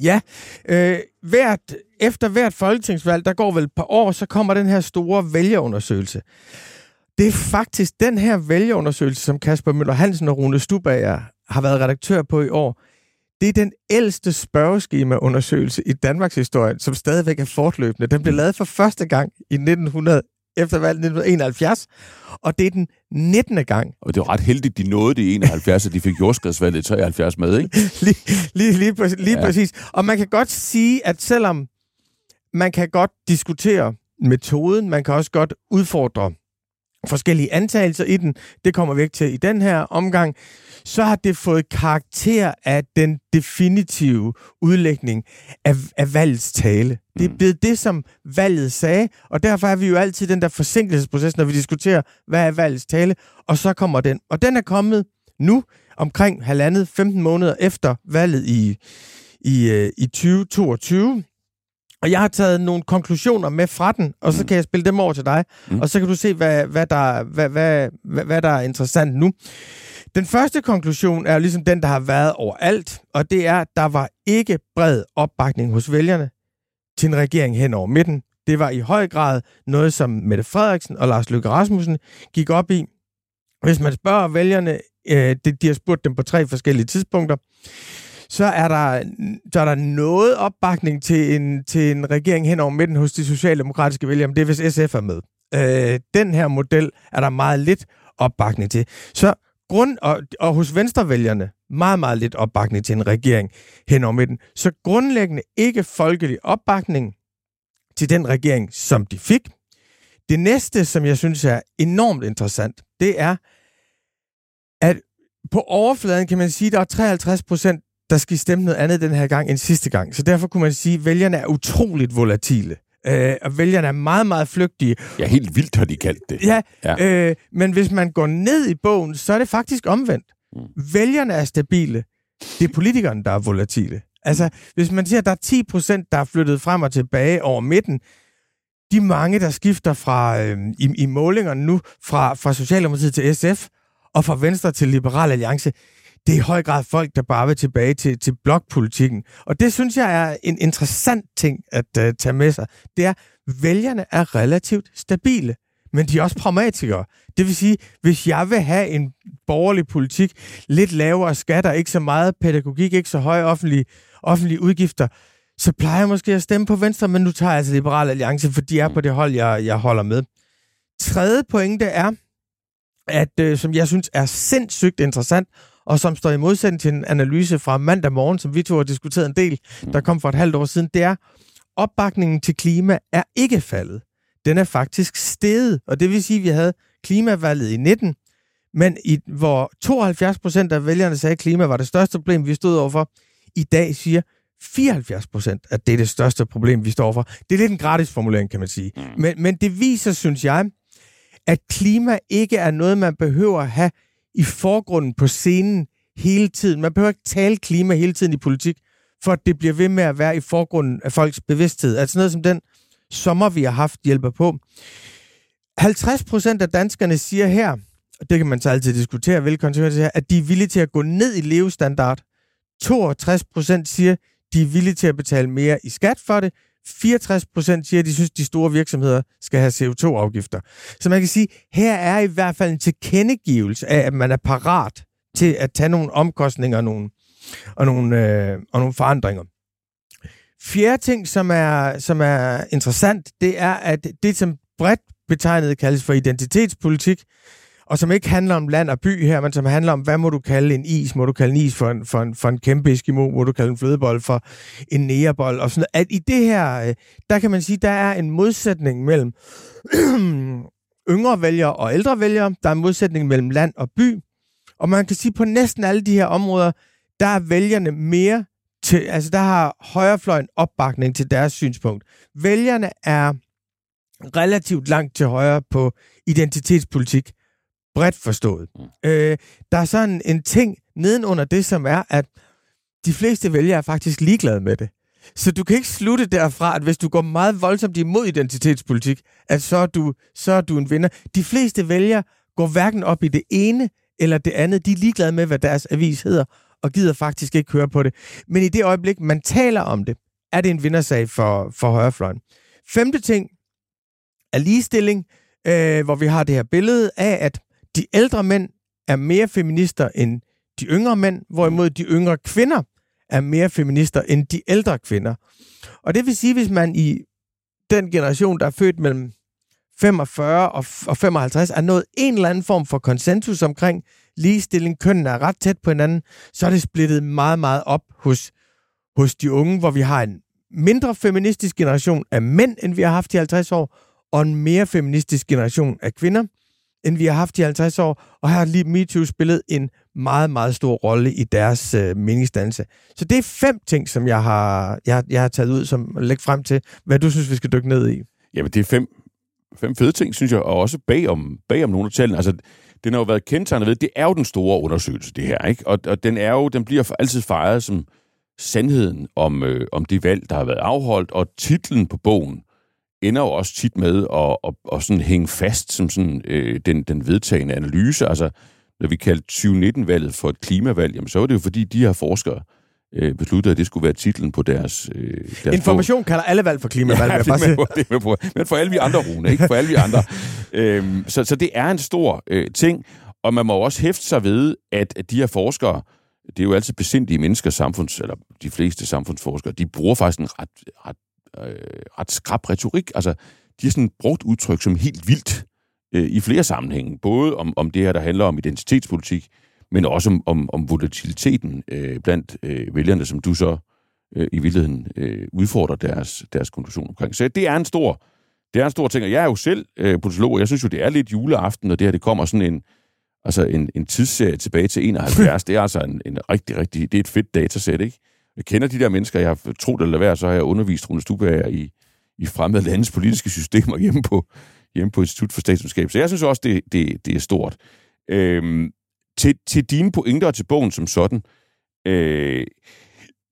Ja, øh, hvert, efter hvert folketingsvalg, der går vel et par år, så kommer den her store vælgerundersøgelse. Det er faktisk den her vælgerundersøgelse, som Kasper Møller Hansen og Rune Stubager har været redaktør på i år. Det er den ældste spørgeskemaundersøgelse i Danmarks historie, som stadigvæk er fortløbende. Den blev lavet for første gang i 1900, efter valget 1971, og det er den 19. gang. Og det var ret heldigt, de nåede det i 71, at de fik jordskredsvalget i 73 med, ikke? lige lige, lige, præcis, lige ja. præcis. Og man kan godt sige, at selvom man kan godt diskutere metoden, man kan også godt udfordre forskellige antagelser i den, det kommer vi ikke til i den her omgang, så har det fået karakter af den definitive udlægning af, af valgets tale. Det er mm. blevet det, som valget sagde, og derfor er vi jo altid den der forsinkelsesproces, når vi diskuterer, hvad er valgets tale, og så kommer den. Og den er kommet nu, omkring halvandet, 15 måneder efter valget i, i, øh, i 2022, og jeg har taget nogle konklusioner med fra den, og så mm. kan jeg spille dem over til dig, mm. og så kan du se, hvad, hvad, der, hvad, hvad, hvad, hvad der er interessant nu. Den første konklusion er ligesom den, der har været overalt, og det er, at der var ikke bred opbakning hos vælgerne til en regering hen over midten. Det var i høj grad noget, som Mette Frederiksen og Lars Løkke Rasmussen gik op i. Hvis man spørger vælgerne, øh, de har spurgt dem på tre forskellige tidspunkter, så er der, så er der noget opbakning til en, til en regering hen over midten hos de socialdemokratiske vælgere, men det er, hvis SF er med. Øh, den her model er der meget lidt opbakning til. Så grund, og, og hos venstrevælgerne meget, meget lidt opbakning til en regering hen over midten. Så grundlæggende ikke folkelig opbakning til den regering, som de fik. Det næste, som jeg synes er enormt interessant, det er, at på overfladen kan man sige, at der er 53 procent, der skal stemme noget andet den her gang end sidste gang. Så derfor kunne man sige, at vælgerne er utroligt volatile. Øh, og vælgerne er meget, meget flygtige. Ja, helt vildt har de kaldt det. Ja, ja. Øh, men hvis man går ned i bogen, så er det faktisk omvendt. Mm. Vælgerne er stabile. Det er politikerne, der er volatile. Altså, hvis man siger, at der er 10 procent, der er flyttet frem og tilbage over midten, de mange, der skifter fra øh, i, i målingerne nu fra, fra Socialdemokratiet til SF og fra Venstre til Liberal Alliance, det er i høj grad folk, der bare vil tilbage til, til blokpolitikken. Og det synes jeg er en interessant ting at uh, tage med sig. Det er, vælgerne er relativt stabile, men de er også pragmatikere. Det vil sige, hvis jeg vil have en borgerlig politik, lidt lavere skatter, ikke så meget pædagogik, ikke så høje offentlige, offentlige udgifter, så plejer jeg måske at stemme på Venstre, men nu tager jeg altså Liberal Alliance, for de er på det hold, jeg, jeg holder med. Tredje pointe er, at øh, som jeg synes er sindssygt interessant, og som står i modsætning til en analyse fra mandag morgen, som vi to har diskuteret en del, der kom for et halvt år siden, det er, opbakningen til klima er ikke faldet. Den er faktisk steget, og det vil sige, at vi havde klimavalget i 19, men i, hvor 72 procent af vælgerne sagde, at klima var det største problem, vi stod overfor. I dag siger 74 procent, at det er det største problem, vi står overfor. Det er lidt en gratis formulering, kan man sige. Mm. Men, men det viser, synes jeg, at klima ikke er noget, man behøver at have i forgrunden på scenen hele tiden. Man behøver ikke tale klima hele tiden i politik, for at det bliver ved med at være i forgrunden af folks bevidsthed. Altså noget som den sommer, vi har haft, hjælper på. 50 procent af danskerne siger her, og det kan man så altid diskutere, hvilke her, at de er villige til at gå ned i levestandard. 62 procent siger, de er villige til at betale mere i skat for det. 64 procent siger, at de synes, at de store virksomheder skal have CO2-afgifter. Så man kan sige, her er i hvert fald en tilkendegivelse af, at man er parat til at tage nogle omkostninger og nogle, og nogle, øh, og nogle forandringer. Fjerde ting, som er, som er interessant, det er, at det, som bredt betegnet kaldes for identitetspolitik, og som ikke handler om land og by her, men som handler om, hvad må du kalde en is? Må du kalde en is for en, for en, for en kæmpe eskimo? Må du kalde en flødebold for en nærebold? Og sådan noget. At i det her, øh, der kan man sige, der er en modsætning mellem yngre vælgere og ældre vælgere. Der er en modsætning mellem land og by. Og man kan sige, på næsten alle de her områder, der er vælgerne mere til, altså der har højrefløjen opbakning til deres synspunkt. Vælgerne er relativt langt til højre på identitetspolitik, bredt forstået. Mm. Øh, der er sådan en ting nedenunder det, som er, at de fleste vælgere er faktisk ligeglade med det. Så du kan ikke slutte derfra, at hvis du går meget voldsomt imod identitetspolitik, at så er du, så er du en vinder. De fleste vælgere går hverken op i det ene eller det andet. De er ligeglade med, hvad deres avis hedder, og gider faktisk ikke høre på det. Men i det øjeblik, man taler om det, er det en vindersag for, for højrefløjen. Femte ting er ligestilling, øh, hvor vi har det her billede af, at de ældre mænd er mere feminister end de yngre mænd, hvorimod de yngre kvinder er mere feminister end de ældre kvinder. Og det vil sige, hvis man i den generation, der er født mellem 45 og 55, er nået en eller anden form for konsensus omkring ligestilling, kønnene er ret tæt på hinanden, så er det splittet meget, meget op hos, hos de unge, hvor vi har en mindre feministisk generation af mænd, end vi har haft i 50 år, og en mere feministisk generation af kvinder, end vi har haft i 50 år. Og her har lige MeToo spillet en meget, meget stor rolle i deres øh, meningsdannelse. Så det er fem ting, som jeg har, jeg, jeg har taget ud, som lægge frem til, hvad du synes, vi skal dykke ned i. Jamen, det er fem, fem fede ting, synes jeg, og også bag om, bag om nogle af tallene. Altså, den har jo været kendetegnet ved, det er jo den store undersøgelse, det her, ikke? Og, og den er jo, den bliver altid fejret som sandheden om, øh, om det valg, der har været afholdt, og titlen på bogen ender jo også tit med at, at, at sådan hænge fast som sådan, øh, den, den vedtagende analyse. Altså, når vi kaldte 2019-valget for et klimavalg, jamen, så var det jo fordi, de her forskere øh, besluttede, at det skulle være titlen på deres... Øh, deres Information bog. kalder alle valg for klimavalg. Ja, med på, det med på. Men for alle vi andre, Rune, ikke? For alle vi andre. øhm, så, så det er en stor øh, ting, og man må også hæfte sig ved, at, at de her forskere, det er jo altid besindige mennesker, samfunds, eller de fleste samfundsforskere, de bruger faktisk en ret, ret, øh, ret skrab retorik. Altså, de har sådan brugt udtryk som helt vildt øh, i flere sammenhænge. Både om, om det her, der handler om identitetspolitik, men også om, om, om volatiliteten øh, blandt øh, vælgerne, som du så øh, i virkeligheden øh, udfordrer deres, deres konklusion omkring. Så det er en stor, det er en stor ting, og jeg er jo selv øh, politolog, og jeg synes jo, det er lidt juleaften, og det her det kommer sådan en, altså en, en tidsserie tilbage til 71. det er altså en, en rigtig, rigtig, det er et fedt datasæt, ikke? Jeg kender de der mennesker, jeg har troet eller være, så har jeg undervist Rune Stubager i, i fremmede landes politiske systemer hjemme på, hjemme på Institut for Statskundskab. Så jeg synes også, det, det, det er stort. Øhm, til, til dine pointer og til bogen som sådan, øh,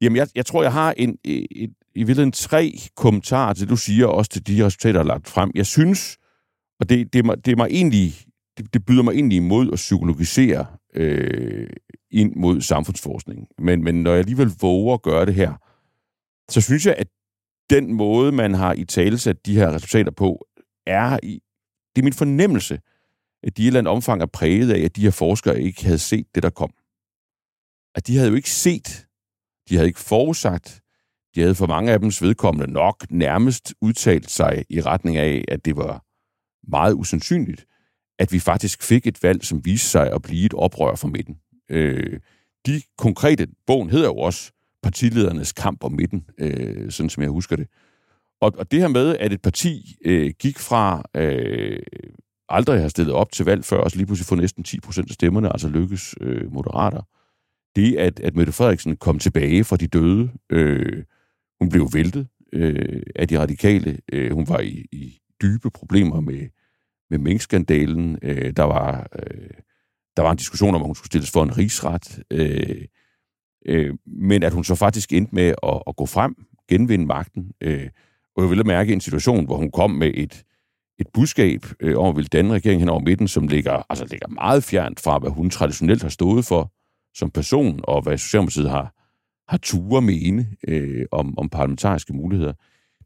jamen jeg, jeg tror, jeg har en, øh, en, en, i virkeligheden tre kommentarer til det, du siger, også til de resultater, der er lagt frem. Jeg synes, og det, det, er, mig, det er mig egentlig, det, det byder mig egentlig imod at psykologisere øh, ind mod samfundsforskning. Men, men når jeg alligevel våger at gøre det her, så synes jeg, at den måde, man har i talesat de her resultater på, er i, det er min fornemmelse, at de i et eller andet omfang er præget af, at de her forskere ikke havde set det, der kom. At de havde jo ikke set, de havde ikke forudsagt, de havde for mange af dems vedkommende nok nærmest udtalt sig i retning af, at det var meget usandsynligt, at vi faktisk fik et valg, som viste sig at blive et oprør for midten. Øh, de konkrete, bogen hedder jo også Partiledernes kamp om midten, øh, sådan som jeg husker det. Og, og det her med, at et parti øh, gik fra øh, aldrig har stillet op til valg før, og så lige pludselig få næsten 10 procent af stemmerne, altså lykkes øh, moderater. Det, at, at Mette Frederiksen kom tilbage fra de døde, øh, hun blev væltet øh, af de radikale, øh, hun var i, i dybe problemer med, med minkskandalen, øh, der var... Øh, der var en diskussion om, at hun skulle stilles for en rigsret, øh, øh, men at hun så faktisk endte med at, at gå frem, genvinde magten, øh, og jeg ville mærke en situation, hvor hun kom med et, et budskab øh, om at ville danne regering hen over midten, som ligger, altså ligger meget fjernt fra, hvad hun traditionelt har stået for som person, og hvad Socialdemokratiet har, har ture mene øh, om, om parlamentariske muligheder.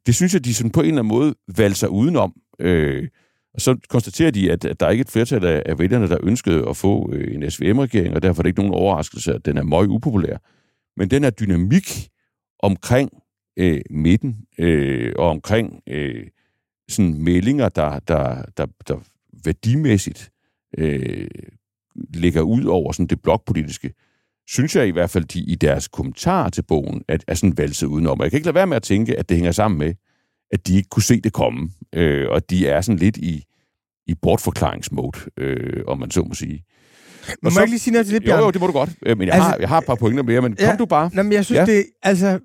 Det synes jeg, de sådan på en eller anden måde valgte sig udenom. Øh, og så konstaterer de, at, at der er ikke et flertal af, af vælgerne, der ønskede at få øh, en SVM-regering, og derfor er det ikke nogen overraskelse, at den er meget upopulær. Men den er dynamik omkring øh, midten øh, og omkring øh, sådan meldinger, der, der, der, der værdimæssigt øh, ligger ud over sådan det blokpolitiske, synes jeg i hvert fald, de i deres kommentarer til bogen er, er sådan valset udenom. Og jeg kan ikke lade være med at tænke, at det hænger sammen med, at de ikke kunne se det komme, øh, og de er sådan lidt i, i bortforklaringsmode, øh, om man så må sige. må jeg ikke lige sige noget til det, Bjørn? Jo, jo, det må du godt. Øh, Men jeg, Altså, har, jeg har et par pointer mere, men kom ja, du bare. Nå, men jeg synes, Ja. det altså,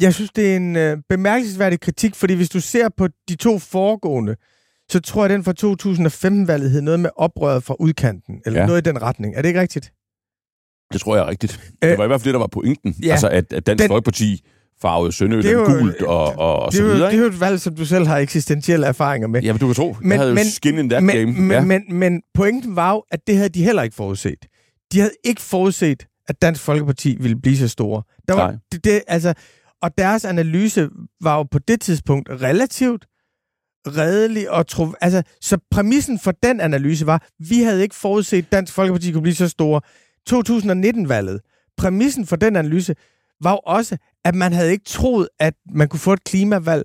jeg synes, det er en øh, bemærkelsesværdig kritik, fordi hvis du ser på de to foregående, så tror jeg, den fra 2015-valget hed noget med oprøret fra udkanten, eller ja. noget i den retning. Er det ikke rigtigt? Det tror jeg er rigtigt. Øh, Det var i hvert fald det, der var pointen. ja. Altså, at, at Dansk Den- Folkeparti farvede Det Sønderjylland er jo- gult og, og, og det, så er jo, videre. det er jo et valg, som du selv har eksistentielle erfaringer med. Ja, men du kan tro. Men, jeg havde jo men- skin in that men, game. Men, ja. men, men pointen var jo, at det havde de heller ikke forudset. De havde ikke forudset, at Dansk Folkeparti ville blive så store. Der var, Nej. det, det, altså, og deres analyse var jo på det tidspunkt relativt redelig og tro... Altså, så præmissen for den analyse var, vi havde ikke forudset, at Dansk Folkeparti kunne blive så store. 2019-valget, præmissen for den analyse var jo også, at man havde ikke troet, at man kunne få et klimavalg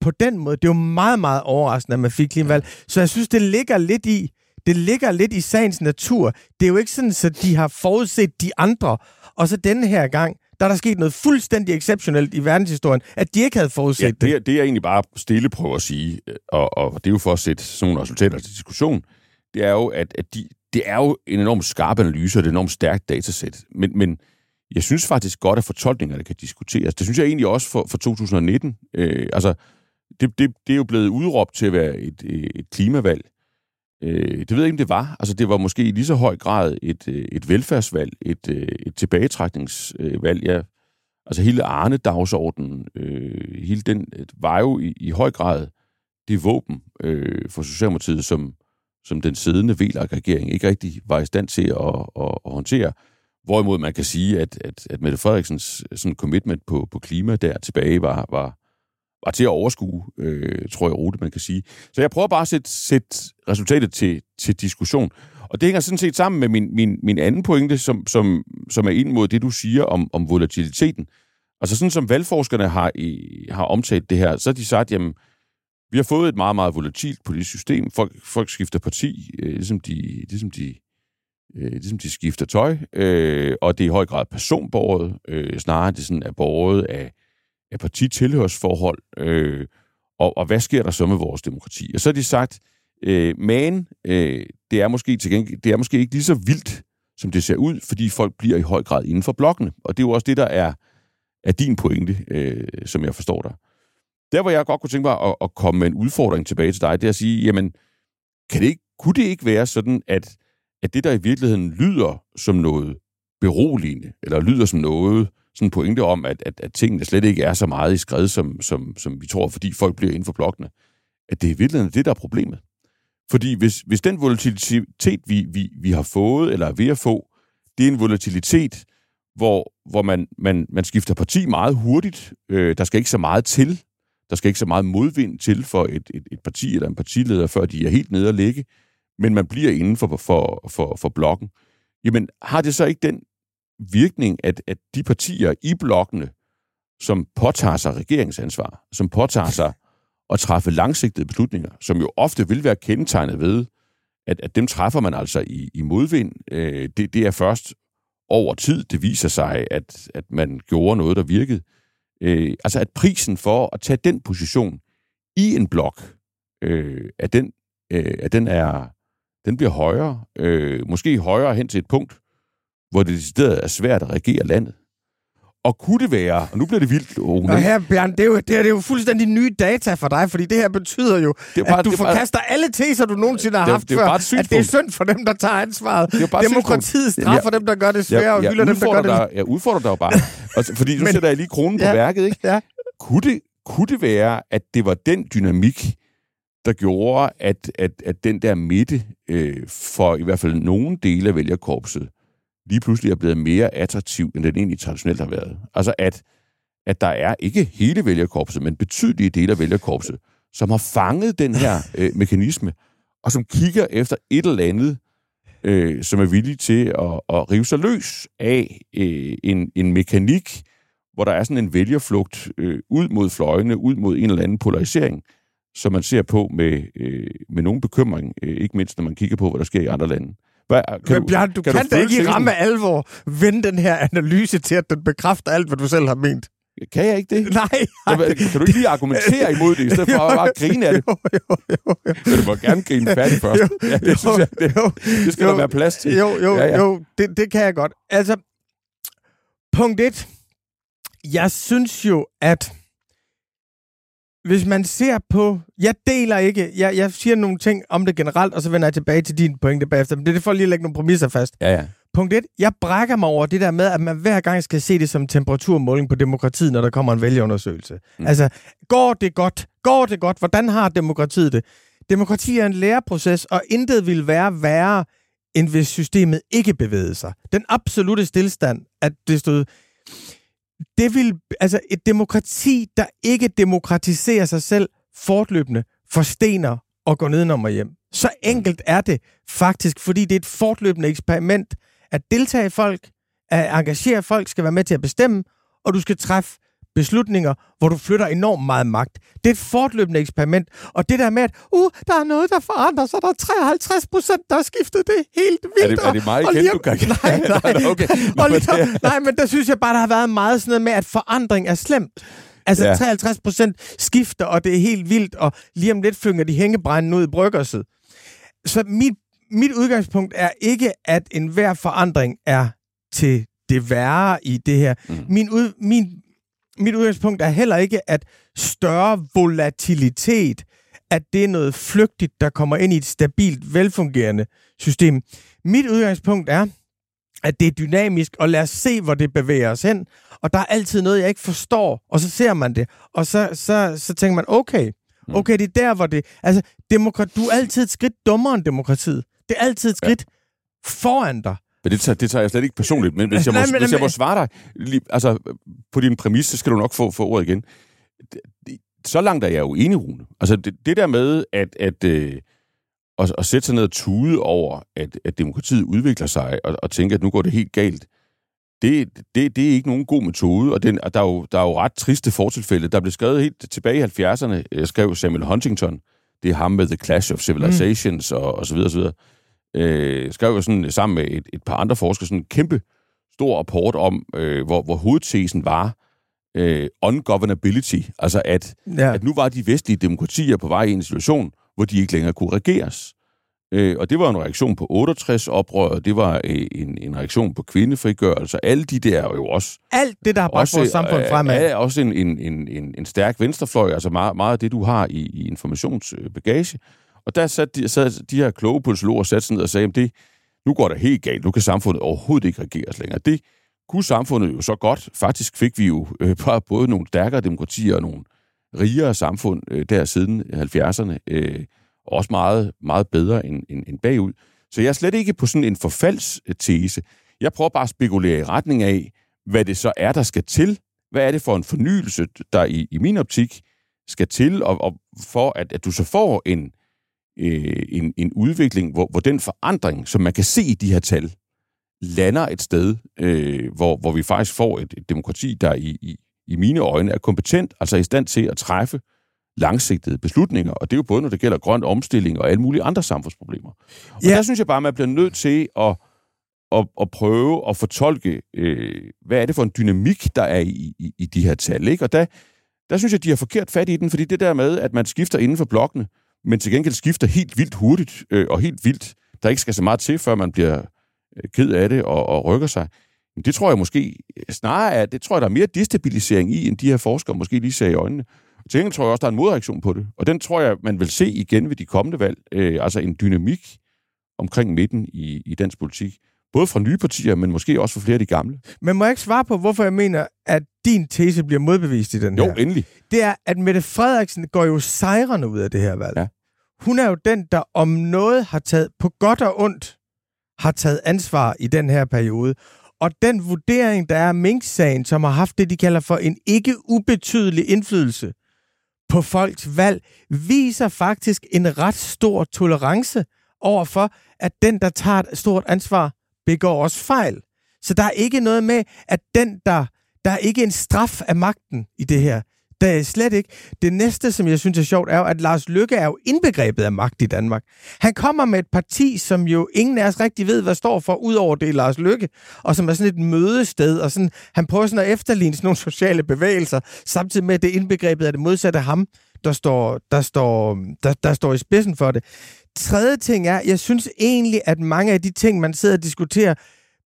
på den måde. Det var meget, meget overraskende, at man fik klimavalg. Så jeg synes, det ligger lidt i, det ligger lidt i sagens natur. Det er jo ikke sådan, at de har forudset de andre, og så denne her gang, der er der sket noget fuldstændig exceptionelt i verdenshistorien, at de ikke havde forudset Ja, det. det, er- det jeg egentlig bare stille prøver at sige, øh, og, og det er jo for at sætte sådan nogle resultater til diskussion, det er jo, at, at de, det er jo en enormt skarp analyse, og er et enormt stærkt datasæt. Men, men jeg synes faktisk godt, at fortolkningerne kan diskuteres. Det synes jeg egentlig også for, for 2019. Øh, altså, det, det, det er jo blevet udråbt til at være et, øh, et klimavalg. Øh, det ved jeg ikke, om det var. Altså, det var måske i lige så høj grad et, øh, et velfærdsvalg, et, øh, et tilbagetrækningsvalg. Ja. Altså hele Arne-dagsordenen, øh, hele den var jo i, i høj grad det våben øh, for Socialdemokratiet, som, som den siddende VLAG-regering ikke rigtig var i stand til at, at, at håndtere. Hvorimod man kan sige, at, at, at Mette Frederiksens øh, sådan commitment på, på klima der tilbage var, var, var til at overskue, øh, tror jeg, rute, man kan sige. Så jeg prøver bare at sætte, sætte resultatet til, til diskussion. Og det hænger sådan set sammen med min, min, min anden pointe, som, som, som er ind mod det, du siger om, om volatiliteten. Altså sådan som valgforskerne har, i, har omtalt det her, så har de sagt, jamen, vi har fået et meget, meget volatilt politisk system. Folk, folk skifter parti, øh, ligesom, de, ligesom, de, øh, ligesom de skifter tøj, øh, og det er i høj grad personbåret, øh, snarere det sådan er borget af, af partitilhørsforhold. Øh, og, og hvad sker der så med vores demokrati? Og så har de sagt, øh, men øh, det, er måske til gengæld, det er måske ikke lige så vildt, som det ser ud, fordi folk bliver i høj grad inden for blokkene. Og det er jo også det, der er, er din pointe, øh, som jeg forstår dig. Der, hvor jeg godt kunne tænke mig at, at komme med en udfordring tilbage til dig, det er at sige, jamen, kan det ikke, kunne det ikke være sådan, at, at det, der i virkeligheden lyder som noget beroligende, eller lyder som noget, sådan en pointe om, at, at, at tingene slet ikke er så meget i skred, som, som, som vi tror, fordi folk bliver inden for blokkene, at det i virkeligheden er det, der er problemet. Fordi hvis, hvis den volatilitet, vi, vi, vi har fået, eller er ved at få, det er en volatilitet, hvor, hvor man, man, man skifter parti meget hurtigt. Øh, der skal ikke så meget til. Der skal ikke så meget modvind til for et, et, et parti eller en partileder, før de er helt nede at ligge. Men man bliver inden for, for, for, for blokken. Jamen, har det så ikke den virkning, at, at de partier i blokkene, som påtager sig regeringsansvar, som påtager sig at træffe langsigtede beslutninger, som jo ofte vil være kendetegnet ved, at, at dem træffer man altså i, i modvind. Øh, det, det er først over tid, det viser sig, at, at man gjorde noget, der virkede. Øh, altså at prisen for at tage den position i en blok, øh, at, den, øh, at den, er, den bliver højere. Øh, måske højere hen til et punkt, hvor det decideret er svært at regere landet. Og kunne det være, og nu bliver det vildt, Rune, Og her, Bjørn, det er, jo, det, er, det er jo fuldstændig nye data for dig, fordi det her betyder jo, Det bare- at du det er bare- forkaster alle teser, du nogensinde har Det haft det jo før, at det er synd for dem, der tager ansvaret. Det er Demokratiet straffer dem, der gør det svære, og jeg, hylder jeg, dem, der gør det dig, jeg udfordrer dig jo bare. Og, fordi nu Men- sætter jeg lige kronen på Ja. værket, ikke? Ja. Kunne det, kunne det være, at det var den dynamik, der gjorde, at, at, at den der midte øh, for i hvert fald nogle dele af vælgerkorpset lige pludselig er blevet mere attraktiv, end den egentlig traditionelt har været. Altså at, at der er ikke hele vælgerkorpset, men betydelige dele af vælgerkorpset, som har fanget den her øh, mekanisme, og som kigger efter et eller andet, øh, som er villig til at, at rive sig løs af øh, en, en mekanik, hvor der er sådan en vælgerflugt øh, ud mod fløjene, ud mod en eller anden polarisering, som man ser på med, øh, med nogen bekymring, øh, ikke mindst når man kigger på, hvad der sker i andre lande. Hvad, kan Men Bjørn, du kan, kan da føle ikke i ramme alvor vende den her analyse til, at den bekræfter alt, hvad du selv har ment. Kan jeg ikke det? Nej. Hvad- kan du ikke lige argumentere imod det, i stedet for at bare grine af det? Jo, jo, jo, jo. Men du må gerne grine færdig først. Jo, Ja, det, synes jeg, det, jo, det skal jo. der være plads til. Jo, jo, ja. ja. jo det, det kan jeg godt. Altså, punkt et. Jeg synes jo, at hvis man ser på... Jeg deler ikke... Jeg, jeg siger nogle ting om det generelt, og så vender jeg tilbage til din pointe bagefter. Men det er det for lige at lægge nogle præmisser fast. Ja, ja. Punkt et. Jeg brækker mig over det der med, at man hver gang skal se det som temperaturmåling på demokratiet, når der kommer en vælgerundersøgelse. Mm. Altså, går det godt? Går det godt? Hvordan har demokratiet det? Demokrati er en læreproces, og intet vil være værre, end hvis systemet ikke bevægede sig. Den absolute stillstand, at det stod... Det vil, altså et demokrati, der ikke demokratiserer sig selv fortløbende, forstener og går nedenom og hjem. Så enkelt er det faktisk, fordi det er et fortløbende eksperiment at deltage i folk, at engagere folk, skal være med til at bestemme, og du skal træffe beslutninger, hvor du flytter enormt meget magt. Det er et fortløbende eksperiment, og det der med, at uh, der er noget, der forandrer sig, der er 53 procent, der har skiftet det er helt Er vildt. det, er det mig og igen, lige du kan? Nej, nej. okay. Nå, Og men lige, nej, men der synes jeg bare, der har været meget sådan noget med, at forandring er slemt. Altså Ja. ja. 53 procent skifter, og det er helt vildt, og lige om lidt flynger de hængebrænden ud i bryggerset. Så mit, mit udgangspunkt er ikke, at enhver forandring er til det værre i det her. Mm. Min, ud, min, mit udgangspunkt er heller ikke, at større volatilitet, at det er noget flygtigt, der kommer ind i et stabilt, velfungerende system. Mit udgangspunkt er, at det er dynamisk, og lad os se, hvor det bevæger os hen. Og der er altid noget, jeg ikke forstår, og så ser man det. Og så, så, så tænker man, okay, okay, det er der, hvor det... Altså, demokrat, du er altid et skridt dummere end demokratiet. Det er altid et skridt ja. foran dig. Men det tager, det tager jeg slet ikke personligt. Men hvis jeg må, Nej, men- hvis jeg må svare dig, lige, altså på din præmis, så skal du nok få, få ordet igen. Så langt er jeg jo enig, Rune. Altså det, det der med at, at, øh, at, at sætte sig ned og tude over, at, at demokratiet udvikler sig, og, og tænke, at nu går det helt galt, det, det, det er ikke nogen god metode, og, den, og der, er jo, der er jo ret triste fortilfælde. Der blev skrevet helt tilbage i 70'erne, øh, skrev Samuel Huntington, det er ham med The Clash of Civilizations mm. og, og så videre, og så videre. Øh, skrev jo sådan sammen med et, et par andre forskere sådan en kæmpe stor rapport om, øh, hvor, hvor hovedtesen var øh, ungovernability, altså at, Ja. at nu var de vestlige demokratier på vej i en situation, hvor de ikke længere kunne regeres. Øh, og det var en reaktion på 68-oprøret, det var øh, en, en reaktion på kvindefrigørelse, alle de der er jo også Alt det, der har bragt vores samfund øh, fremad. er også en, en, en, en, en stærk venstrefløj, altså meget, meget af det, du har i, i informationsbagage. Og der sad de, sad de her kloge politologer sat sig ned og sagde, at det, nu går det helt galt, nu kan samfundet overhovedet ikke regeres længere. Det kunne samfundet jo så godt. Faktisk fik vi jo øh, både nogle stærkere demokratier og nogle rigere samfund øh, der siden 70'erne, øh, og også meget, meget bedre end, end, end bagud. Så jeg er slet ikke på sådan en forfaldstese. Jeg prøver bare at spekulere i retning af, hvad det så er, der skal til. Hvad er det for en fornyelse, der i, i min optik skal til, og, og for at, at du så får en, øh, en, en udvikling, hvor, hvor den forandring, som man kan se i de her tal, lander et sted, øh, hvor, hvor vi faktisk får et, et demokrati, der i, i, i mine øjne er kompetent, altså i stand til at træffe langsigtede beslutninger. Og det er jo både, når det gælder grøn omstilling og alle mulige andre samfundsproblemer. Og Ja. der synes jeg bare, man bliver nødt til at, at, at prøve at fortolke, øh, hvad er det for en dynamik, der er i, i, i de her tal. Ikke? Og der, der synes jeg, de har forkert fat i den, fordi det der med, at man skifter inden for blokkene, men til gengæld skifter helt vildt hurtigt øh, og helt vildt, der ikke skal så meget til, før man bliver øh, ked af det og, og rykker sig. Men det tror jeg måske øh, snarere er, det tror jeg, der er mere destabilisering i, end de her forskere måske lige ser i øjnene. Til gengæld tror jeg også, der er en modreaktion på det. Og den tror jeg, man vil se igen ved de kommende valg. Øh, altså en dynamik omkring midten i, i dansk politik. Både fra nye partier, men måske også fra flere af de gamle. Men må jeg ikke svare på, hvorfor jeg mener, at din tese bliver modbevist i den Jo, her? endelig. Det er, at Mette Frederiksen går jo sejrende ud af det her valg. Ja. Hun er jo den, der om noget har taget, på godt og ondt, har taget ansvar i den her periode. Og den vurdering, der er af Mink-sagen, som har haft det, de kalder for en ikke ubetydelig indflydelse på folks valg, viser faktisk en ret stor tolerance overfor, at den, der tager et stort ansvar, begår også fejl. Så der er ikke noget med, at den, der... Der er ikke en straf af magten i det her. Det er slet ikke. Det næste, som jeg synes er sjovt, er jo, at Lars Lykke er jo indbegrebet af magt i Danmark. Han kommer med et parti, som jo ingen af os rigtig ved, hvad står for, udover det Lars Lykke, og som er sådan et mødested, og sådan, han prøver sådan at efterligne sådan nogle sociale bevægelser, samtidig med, at det indbegrebet er det modsatte af ham, der står, der, står, der, der står i spidsen for det. Tredje ting er, jeg synes egentlig, at mange af de ting, man sidder og diskuterer,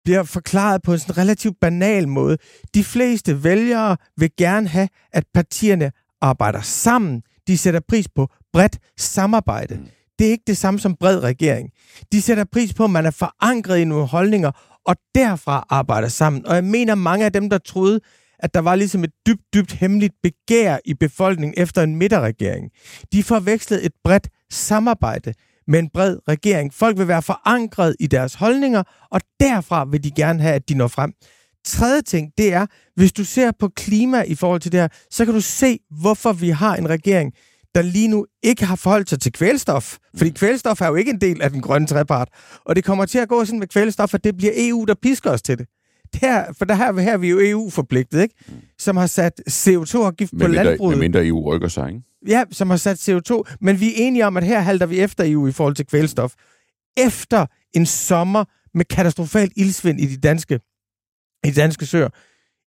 bliver forklaret på en sådan relativt banal måde. De fleste vælgere vil gerne have, at partierne arbejder sammen. De sætter pris på bredt samarbejde. Mm. Det er ikke det samme som bred regering. De sætter pris på, at man er forankret i nogle holdninger, og derfra arbejder sammen. Og jeg mener, mange af dem, der troede, at der var ligesom et dybt, dybt hemmeligt begær i befolkningen efter en midterregering, de forvekslede et bredt samarbejde med en bred regering. Folk vil være forankret i deres holdninger, og derfra vil de gerne have, at de når frem. Tredje ting, det er, hvis du ser på klima i forhold til det her, så kan du se, hvorfor vi har en regering, der lige nu ikke har forholdt sig til kvælstof. Fordi kvælstof er jo ikke en del af den grønne trepart. Og det kommer til at gå sådan med kvælstof, at det bliver EU, der pisker os til det. Her, for der her, her er vi jo EU-forpligtet, ikke? Mm. som har sat CO2-afgift på landbruget. Med mindre EU rykker sig, ikke? Ja, som har sat CO2. Men vi er enige om, at her halter vi efter EU i forhold til kvælstof. Efter en sommer med katastrofalt ildsvind i de danske, i de danske søer.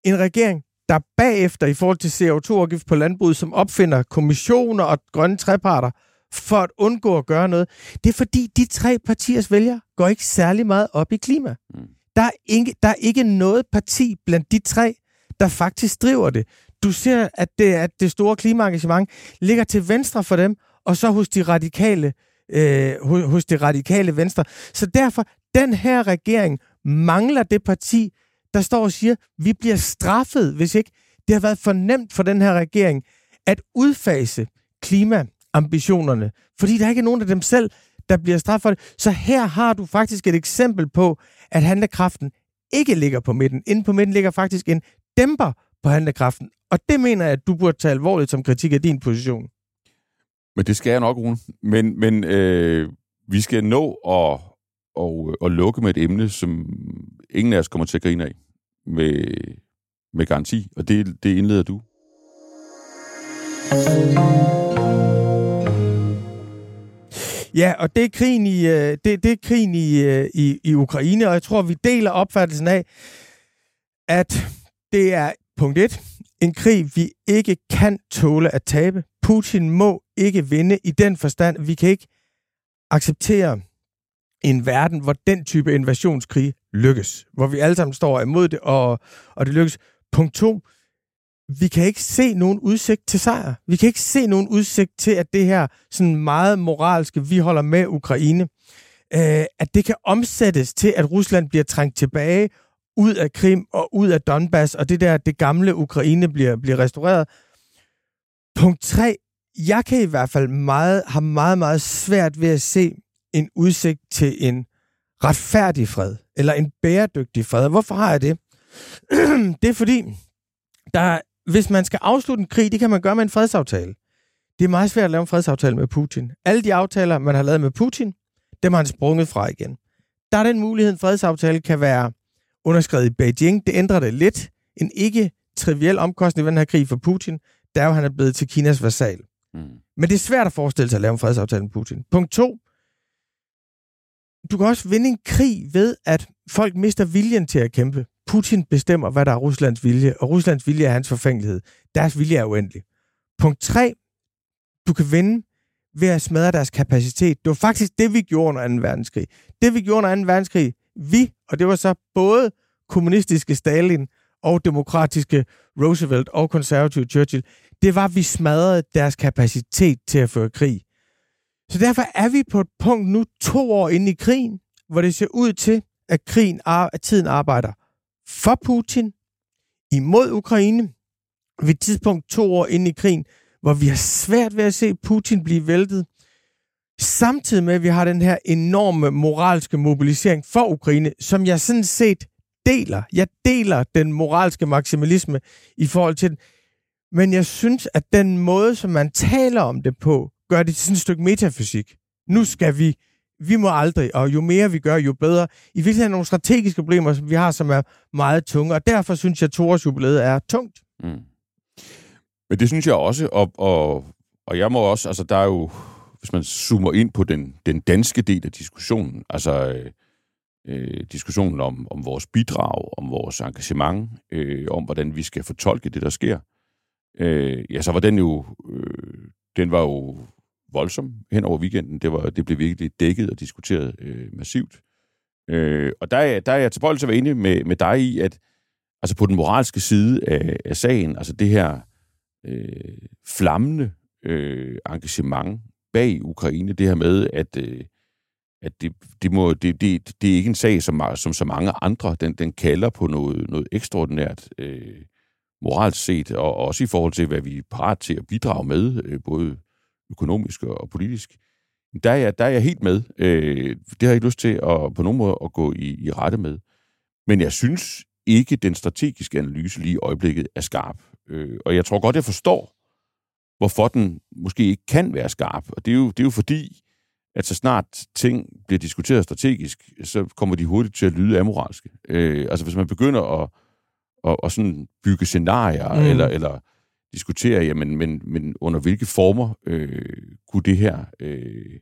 En regering, der bagefter i forhold til CO2-afgift på landbruget, som opfinder kommissioner og grønne treparter for at undgå at gøre noget. Det er fordi, de tre partiers vælgere går ikke særlig meget op i klima. Mm. Der, er ikke, der er ikke noget parti blandt de tre, der faktisk driver det du ser, at det, at det store klimaengagement ligger til venstre for dem, og så hos de radikale, øh, hos, hos det radikale venstre. Så derfor, den her regering mangler det parti, der står og siger, vi bliver straffet, hvis ikke det har været for nemt for den her regering at udfase klimaambitionerne, fordi der ikke er nogen af dem selv, der bliver straffet for det. Så her har du faktisk et eksempel på, at handlekraften ikke ligger på midten. Inden på midten ligger faktisk en dæmper på handlekraften. Og det mener jeg, at du burde tage alvorligt som kritik af din position. Men det skal jeg nok, Rune. Men, men øh, vi skal nå at, og, og lukke med et emne, som ingen af os kommer til at grine af med, med garanti. Og det, det indleder du. Ja, og det er krigen i, øh, det, det er krigen i, øh, i, i Ukraine, og jeg tror, vi deler opfattelsen af, at det er punkt 1, en krig, vi ikke kan tåle at tabe. Putin må ikke vinde i den forstand. Vi kan ikke acceptere en verden, hvor den type invasionskrig lykkes. Hvor vi alle sammen står imod det, og, og det lykkes. Punkt 2. Vi kan ikke se nogen udsigt til sejr. Vi kan ikke se nogen udsigt til, at det her sådan meget moralske, vi holder med Ukraine, øh, at det kan omsættes til, at Rusland bliver trængt tilbage ud af Krim og ud af Donbass, og det der, det gamle Ukraine bliver, bliver restaureret. Punkt 3. Jeg kan i hvert fald meget, har meget, meget svært ved at se en udsigt til en retfærdig fred, eller en bæredygtig fred. Hvorfor har jeg det? det er fordi, der, hvis man skal afslutte en krig, det kan man gøre med en fredsaftale. Det er meget svært at lave en fredsaftale med Putin. Alle de aftaler, man har lavet med Putin, dem har han sprunget fra igen. Der er den mulighed, en fredsaftale kan være underskrevet i Beijing. Det ændrer det lidt. En ikke triviel omkostning ved den her krig for Putin, der er jo, han er blevet til Kinas vasal. Mm. Men det er svært at forestille sig at lave en fredsaftale med Putin. Punkt to. Du kan også vinde en krig ved, at folk mister viljen til at kæmpe. Putin bestemmer, hvad der er Ruslands vilje, og Ruslands vilje er hans forfængelighed. Deres vilje er uendelig. Punkt 3. Du kan vinde ved at smadre deres kapacitet. Det var faktisk det, vi gjorde under 2. verdenskrig. Det, vi gjorde under 2. verdenskrig, vi, og det var så både kommunistiske Stalin og demokratiske Roosevelt og konservative Churchill, det var, at vi smadrede deres kapacitet til at føre krig. Så derfor er vi på et punkt nu to år inde i krigen, hvor det ser ud til, at krigen at tiden arbejder for Putin, imod Ukraine. Ved et tidspunkt to år inde i krigen, hvor vi har svært ved at se Putin blive væltet, Samtidig med, at vi har den her enorme moralske mobilisering for Ukraine, som jeg sådan set deler. Jeg deler den moralske maksimalisme i forhold til den. Men jeg synes, at den måde, som man taler om det på, gør det til sådan et stykke metafysik. Nu skal vi, vi må aldrig, og jo mere vi gør, jo bedre. I virkeligheden er nogle strategiske problemer, som vi har, som er meget tunge, og derfor synes jeg, at Tores jubilæet er tungt. Mm. Men det synes jeg også, og, og, og jeg må også, altså der er jo, hvis man zoomer ind på den, den danske del af diskussionen, altså øh, øh, diskussionen om, om vores bidrag, om vores engagement, øh, om hvordan vi skal fortolke det, der sker, øh, ja, så var den jo, øh, den var jo voldsom hen over weekenden. Det, var, det blev virkelig dækket og diskuteret øh, massivt. Øh, og der er, der er jeg tilbøjelig til at være enig med, med dig i, at altså på den moralske side af, af sagen, altså det her øh, flammende øh, engagement bag Ukraine, det her med, at, øh, at det, det, må, det, det, det er ikke en sag, som, som så mange andre. Den, den kalder på noget, noget ekstraordinært øh, moralsk set, og også i forhold til, hvad vi er parat til at bidrage med, øh, både økonomisk og politisk. Der er jeg, der er jeg helt med. Øh, det har jeg ikke lyst til at, på nogen måde at gå i, i rette med. Men jeg synes ikke, den strategiske analyse lige i øjeblikket er skarp. Øh, og jeg tror godt, jeg forstår, hvorfor den måske ikke kan være skarp. Og det er jo, det er jo fordi, at så snart ting bliver diskuteret strategisk, så kommer de hurtigt til at lyde amoralske. Øh, altså hvis man begynder at, at, at sådan bygge scenarier, mm. eller, eller diskutere, jamen, men, men under hvilke former øh, kunne det her øh,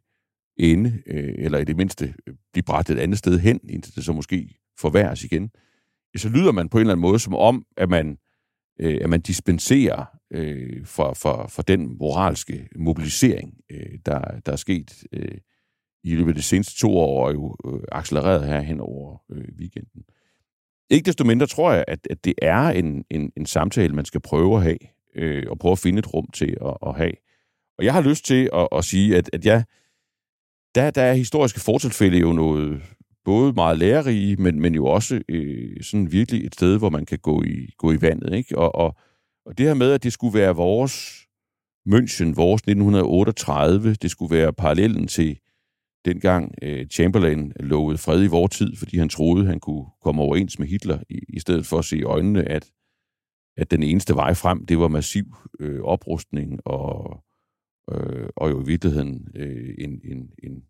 ende, øh, eller i det mindste blive bragt et andet sted hen, indtil det så måske forværres igen, så lyder man på en eller anden måde som om, at man, øh, at man dispenserer øh, for, for, for den moralske mobilisering, øh, der, der er sket øh, i løbet af de seneste to år, og jo øh, accelereret her hen over øh, weekenden. Ikke desto mindre tror jeg, at, at det er en, en, en samtale, man skal prøve at have, øh, og prøve at finde et rum til at, at have. Og jeg har lyst til at, at sige, at, at jeg, der, der er historiske fortilfælde jo noget både meget lærerige, men, men jo også øh, sådan virkelig et sted, hvor man kan gå i, gå i vandet. Ikke? Og, og, og det her med, at det skulle være vores München, vores 1938, det skulle være parallellen til dengang øh, Chamberlain lovede fred i vor tid, fordi han troede, han kunne komme overens med Hitler, i, i stedet for at se i øjnene, at, at den eneste vej frem, det var massiv øh, oprustning og, øh, og jo i virkeligheden øh, en, en, en,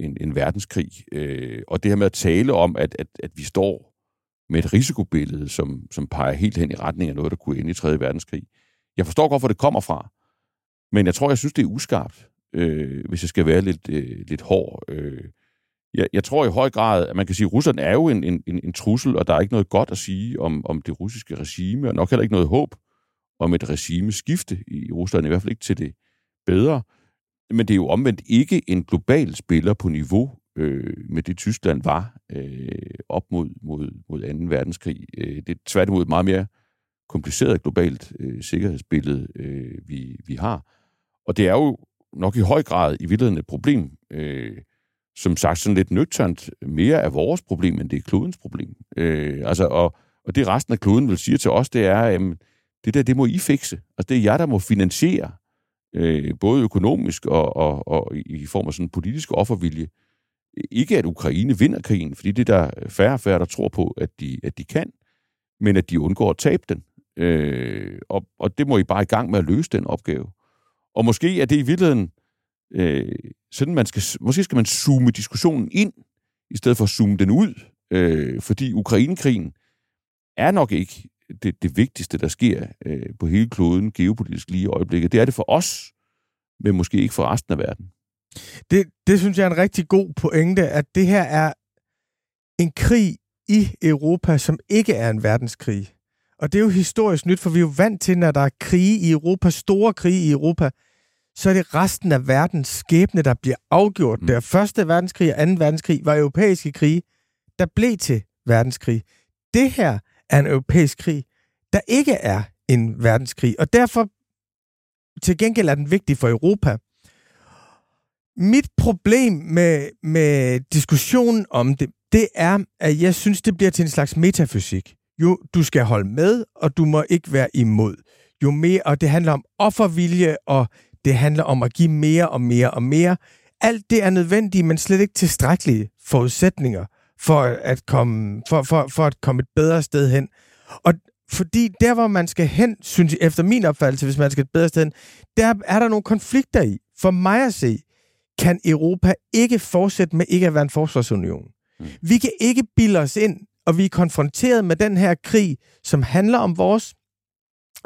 en, en verdenskrig. Øh, og det her med at tale om, at, at, at vi står med et risikobillede, som, som peger helt hen i retning af noget, der kunne ende i 3. verdenskrig. Jeg forstår godt, hvor det kommer fra, men jeg tror, jeg synes, det er uskarpt, øh, hvis jeg skal være lidt, øh, lidt hård. Øh, jeg, jeg tror i høj grad, at man kan sige, at Rusland er jo en, en, en trussel, og der er ikke noget godt at sige om, om det russiske regime, og nok heller ikke noget håb om et regimeskifte i Rusland, i hvert fald ikke til det bedre. Men det er jo omvendt ikke en global spiller på niveau øh, med det Tyskland var øh, op mod, mod, mod 2. verdenskrig. Øh, det er tværtimod et meget mere kompliceret globalt øh, sikkerhedsbillede, øh, vi, vi har. Og det er jo nok i høj grad i virkeligheden et problem, øh, som sagt sådan lidt nøgternt, mere af vores problem, end det er klodens problem. Øh, altså, og, og det resten af kloden vil sige til os, det er, at det der, det må I fikse. Altså, det er jer, der må finansiere, øh, både økonomisk og, og, og i form af sådan politisk offervilje. Ikke at Ukraine vinder krigen, fordi det er der færre og færre, der tror på, at de, at de kan, men at de undgår at tabe den. Øh, og, og det må I bare i gang med at løse den opgave. Og måske er det i virkeligheden øh, sådan, man skal, måske skal man zoome diskussionen ind, i stedet for at zoome den ud, øh, fordi Ukrainekrigen er nok ikke det, det vigtigste, der sker øh, på hele kloden geopolitisk lige i øjeblikket. Det er det for os, men måske ikke for resten af verden. Det, det synes jeg er en rigtig god pointe, at det her er en krig i Europa, som ikke er en verdenskrig. Og det er jo historisk nyt, for vi er jo vant til, når der er krige i Europa, store krige i Europa, så er det resten af verdens skæbne, der bliver afgjort. Mm. Der første verdenskrig og anden verdenskrig var europæiske krige, der blev til verdenskrig. Det her af en europæisk krig, der ikke er en verdenskrig. Og derfor til gengæld er den vigtig for Europa. Mit problem med, med diskussionen om det, det er, at jeg synes, det bliver til en slags metafysik. Jo, du skal holde med, og du må ikke være imod. Jo mere, og det handler om offervilje, og det handler om at give mere og mere og mere. Alt det er nødvendigt, men slet ikke tilstrækkelige forudsætninger for at komme, for, for, for at komme et bedre sted hen. Og fordi der, hvor man skal hen, synes jeg, efter min opfattelse, hvis man skal et bedre sted hen, der er der nogle konflikter i. For mig at se, kan Europa ikke fortsætte med ikke at være en forsvarsunion. Mm. Vi kan ikke bilde os ind, og vi er konfronteret med den her krig, som handler om vores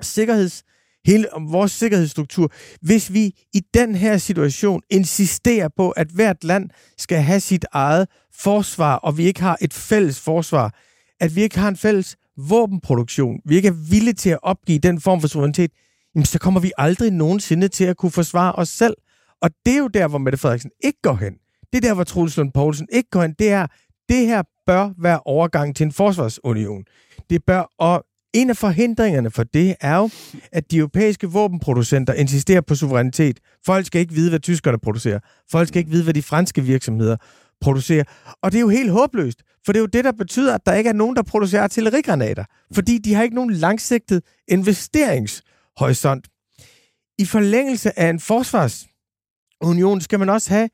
sikkerheds hele vores sikkerhedsstruktur. Hvis vi i den her situation insisterer på, at hvert land skal have sit eget forsvar, og vi ikke har et fælles forsvar, at vi ikke har en fælles våbenproduktion, vi ikke er villige til at opgive den form for suverænitet, jamen så kommer vi aldrig nogensinde til at kunne forsvare os selv. Og det er jo der, hvor Mette Frederiksen ikke går hen. Det er der, hvor Troels Lund Poulsen ikke går hen. Det er, det her bør være overgang til en forsvarsunion. Det bør, og en af forhindringerne for det er jo, at de europæiske våbenproducenter insisterer på suverænitet. Folk skal ikke vide, hvad tyskerne producerer. Folk skal ikke vide, hvad de franske virksomheder producerer. Og det er jo helt håbløst, for det er jo det, der betyder, at der ikke er nogen, der producerer artillerigranater. Fordi de har ikke nogen langsigtet investeringshorisont. I forlængelse af en forsvarsunion skal man også have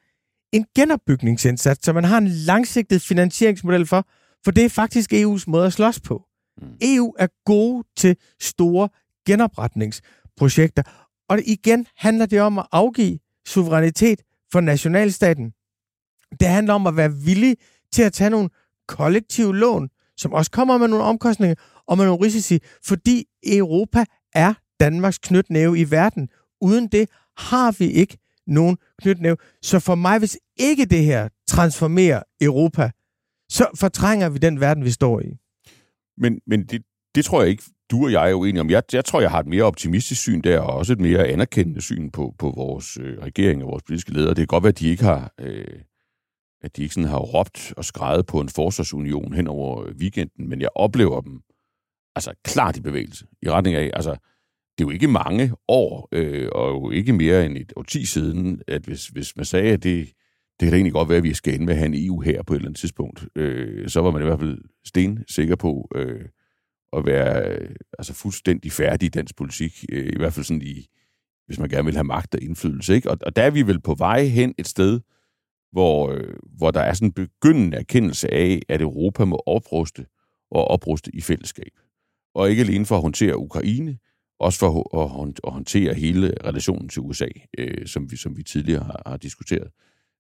en genopbygningsindsats, så man har en langsigtet finansieringsmodel for, for det er faktisk EU's måde at slås på. Mm. EU er gode til store genopretningsprojekter, og igen handler det om at afgive suverænitet for nationalstaten. Det handler om at være villig til at tage nogle kollektive lån, som også kommer med nogle omkostninger og med nogle risici, fordi Europa er Danmarks knytnæve i verden. Uden det har vi ikke nogen knytnæve. Så for mig, hvis ikke det her transformerer Europa, så fortrænger vi den verden, vi står i. Men, men det, det tror jeg ikke, du og jeg er uenige om. Jeg, jeg tror, jeg har et mere optimistisk syn der, og også et mere anerkendende syn på, på vores øh, regering og vores politiske ledere. Det kan godt være, at de ikke har... Øh, at de ikke sådan har råbt og skrevet på en forsvarsunion hen over weekenden, men jeg oplever dem altså klart i bevægelse, i retning af, altså, det er jo ikke mange år, øh, og jo ikke mere end et årti siden, at hvis, hvis man sagde, at det, det kan da egentlig godt være, at vi skal ende med at have en EU her på et eller andet tidspunkt, øh, så var man i hvert fald sten sikker på øh, at være øh, altså fuldstændig færdig i dansk politik, øh, i hvert fald sådan i, hvis man gerne vil have magt og indflydelse. Ikke? Og, og der er vi vel på vej hen et sted, hvor, øh, hvor der er sådan en begyndende erkendelse af, at Europa må opruste og opruste i fællesskab. Og ikke alene for at håndtere Ukraine, også for at håndtere hele relationen til USA, øh, som, vi, som vi tidligere har, har diskuteret.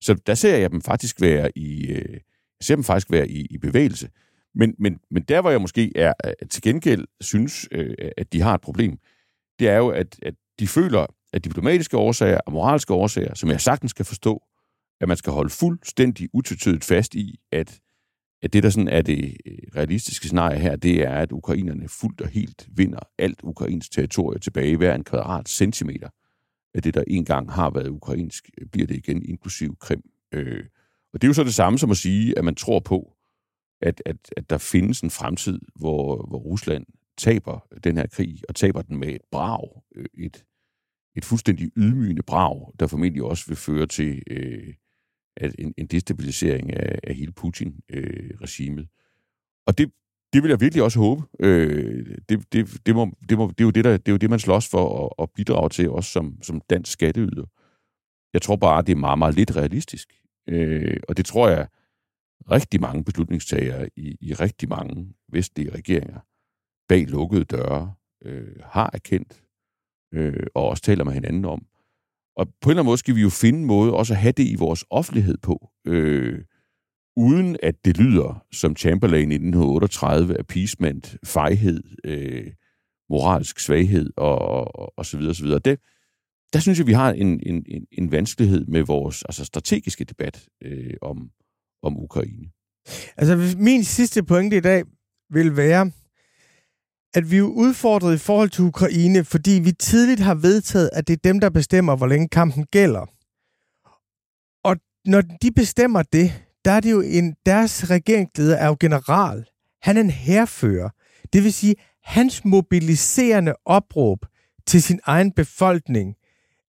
Så der ser jeg dem faktisk være i, øh, jeg ser dem faktisk være i, i bevægelse. Men, men, men der, hvor jeg måske er, til gengæld synes, øh, at de har et problem, det er jo, at, at de føler, at diplomatiske årsager og moralske årsager, som jeg sagtens skal forstå, at man skal holde fuldstændig utvetydigt fast i, at, at det, der sådan er det øh, realistiske scenarie her, det er, at ukrainerne fuldt og helt vinder alt Ukrains territorie tilbage hver en kvadrat centimeter at det, der engang har været ukrainsk, øh, bliver det igen, inklusiv Krim. Øh, og det er jo så det samme som at sige, at man tror på, at, at, at der findes en fremtid, hvor, hvor Rusland taber den her krig, og taber den med et brag, øh, et, et fuldstændig ydmygende brag, der formentlig også vil føre til øh, at en, en destabilisering af, af hele Putin-regimet. Øh, og det, det vil jeg virkelig også håbe. Øh, det, det, det, må, det, må, det, er jo det, der, det er jo det, man slås for at, at bidrage til, også som, som dansk skatteyder. Jeg tror bare, det er meget, meget lidt realistisk. Øh, og det tror jeg, rigtig mange beslutningstagere i, i rigtig mange vestlige regeringer bag lukkede døre øh, har erkendt øh, og også taler med hinanden om. Og på en eller anden måde skal vi jo finde en måde også at have det i vores offentlighed på. Øh, uden at det lyder som Chamberlain i 1938, appeasement, fejhed, øh, moralsk svaghed og, og, og så videre, så videre. Det, der synes jeg, vi har en, en, en, en vanskelighed med vores altså strategiske debat øh, om, om Ukraine. Altså, min sidste pointe i dag vil være, at vi er udfordret i forhold til Ukraine, fordi vi tidligt har vedtaget, at det er dem, der bestemmer, hvor længe kampen gælder. Og når de bestemmer det, der er det jo en, deres regeringsleder er jo general. Han er en herfører. Det vil sige, hans mobiliserende opråb til sin egen befolkning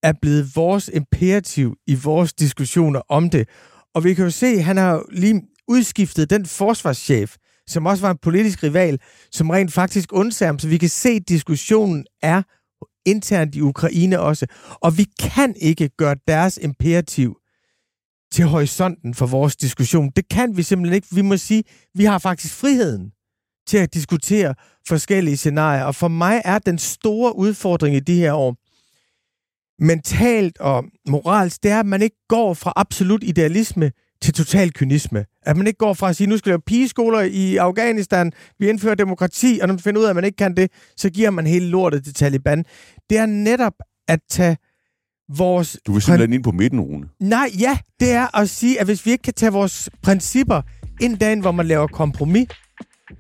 er blevet vores imperativ i vores diskussioner om det. Og vi kan jo se, at han har lige udskiftet den forsvarschef, som også var en politisk rival, som rent faktisk undsager ham. Så vi kan se, at diskussionen er internt i Ukraine også. Og vi kan ikke gøre deres imperativ til horisonten for vores diskussion. Det kan vi simpelthen ikke. Vi må sige, vi har faktisk friheden til at diskutere forskellige scenarier. Og for mig er den store udfordring i de her år, mentalt og moralsk, det er, at man ikke går fra absolut idealisme til total kynisme. At man ikke går fra at sige, nu skal vi have pigeskoler i Afghanistan, vi indfører demokrati, og når man finder ud af, at man ikke kan det, så giver man hele lortet til Taliban. Det er netop at tage vores... Du vil simpelthen ind på midten, Rune. Nej, ja, det er at sige, at hvis vi ikke kan tage vores principper ind dagen, hvor man laver kompromis,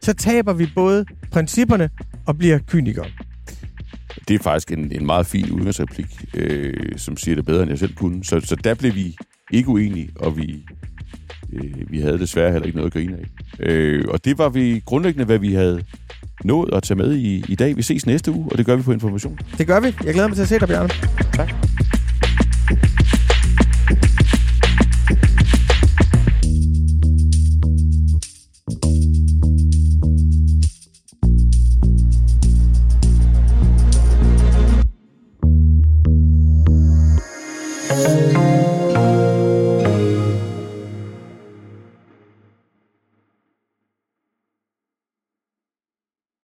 så taber vi både principperne og bliver kynikere. Det er faktisk en, en meget fin udgangsreplik, øh, som siger det bedre, end jeg selv kunne. Så, så der blev vi ikke uenige, og vi, øh, vi havde desværre heller ikke noget at grine af. Øh, og det var vi grundlæggende, hvad vi havde nået at tage med i, i dag. Vi ses næste uge, og det gør vi på Information. Det gør vi. Jeg glæder mig til at se dig, Bjarne. Tak.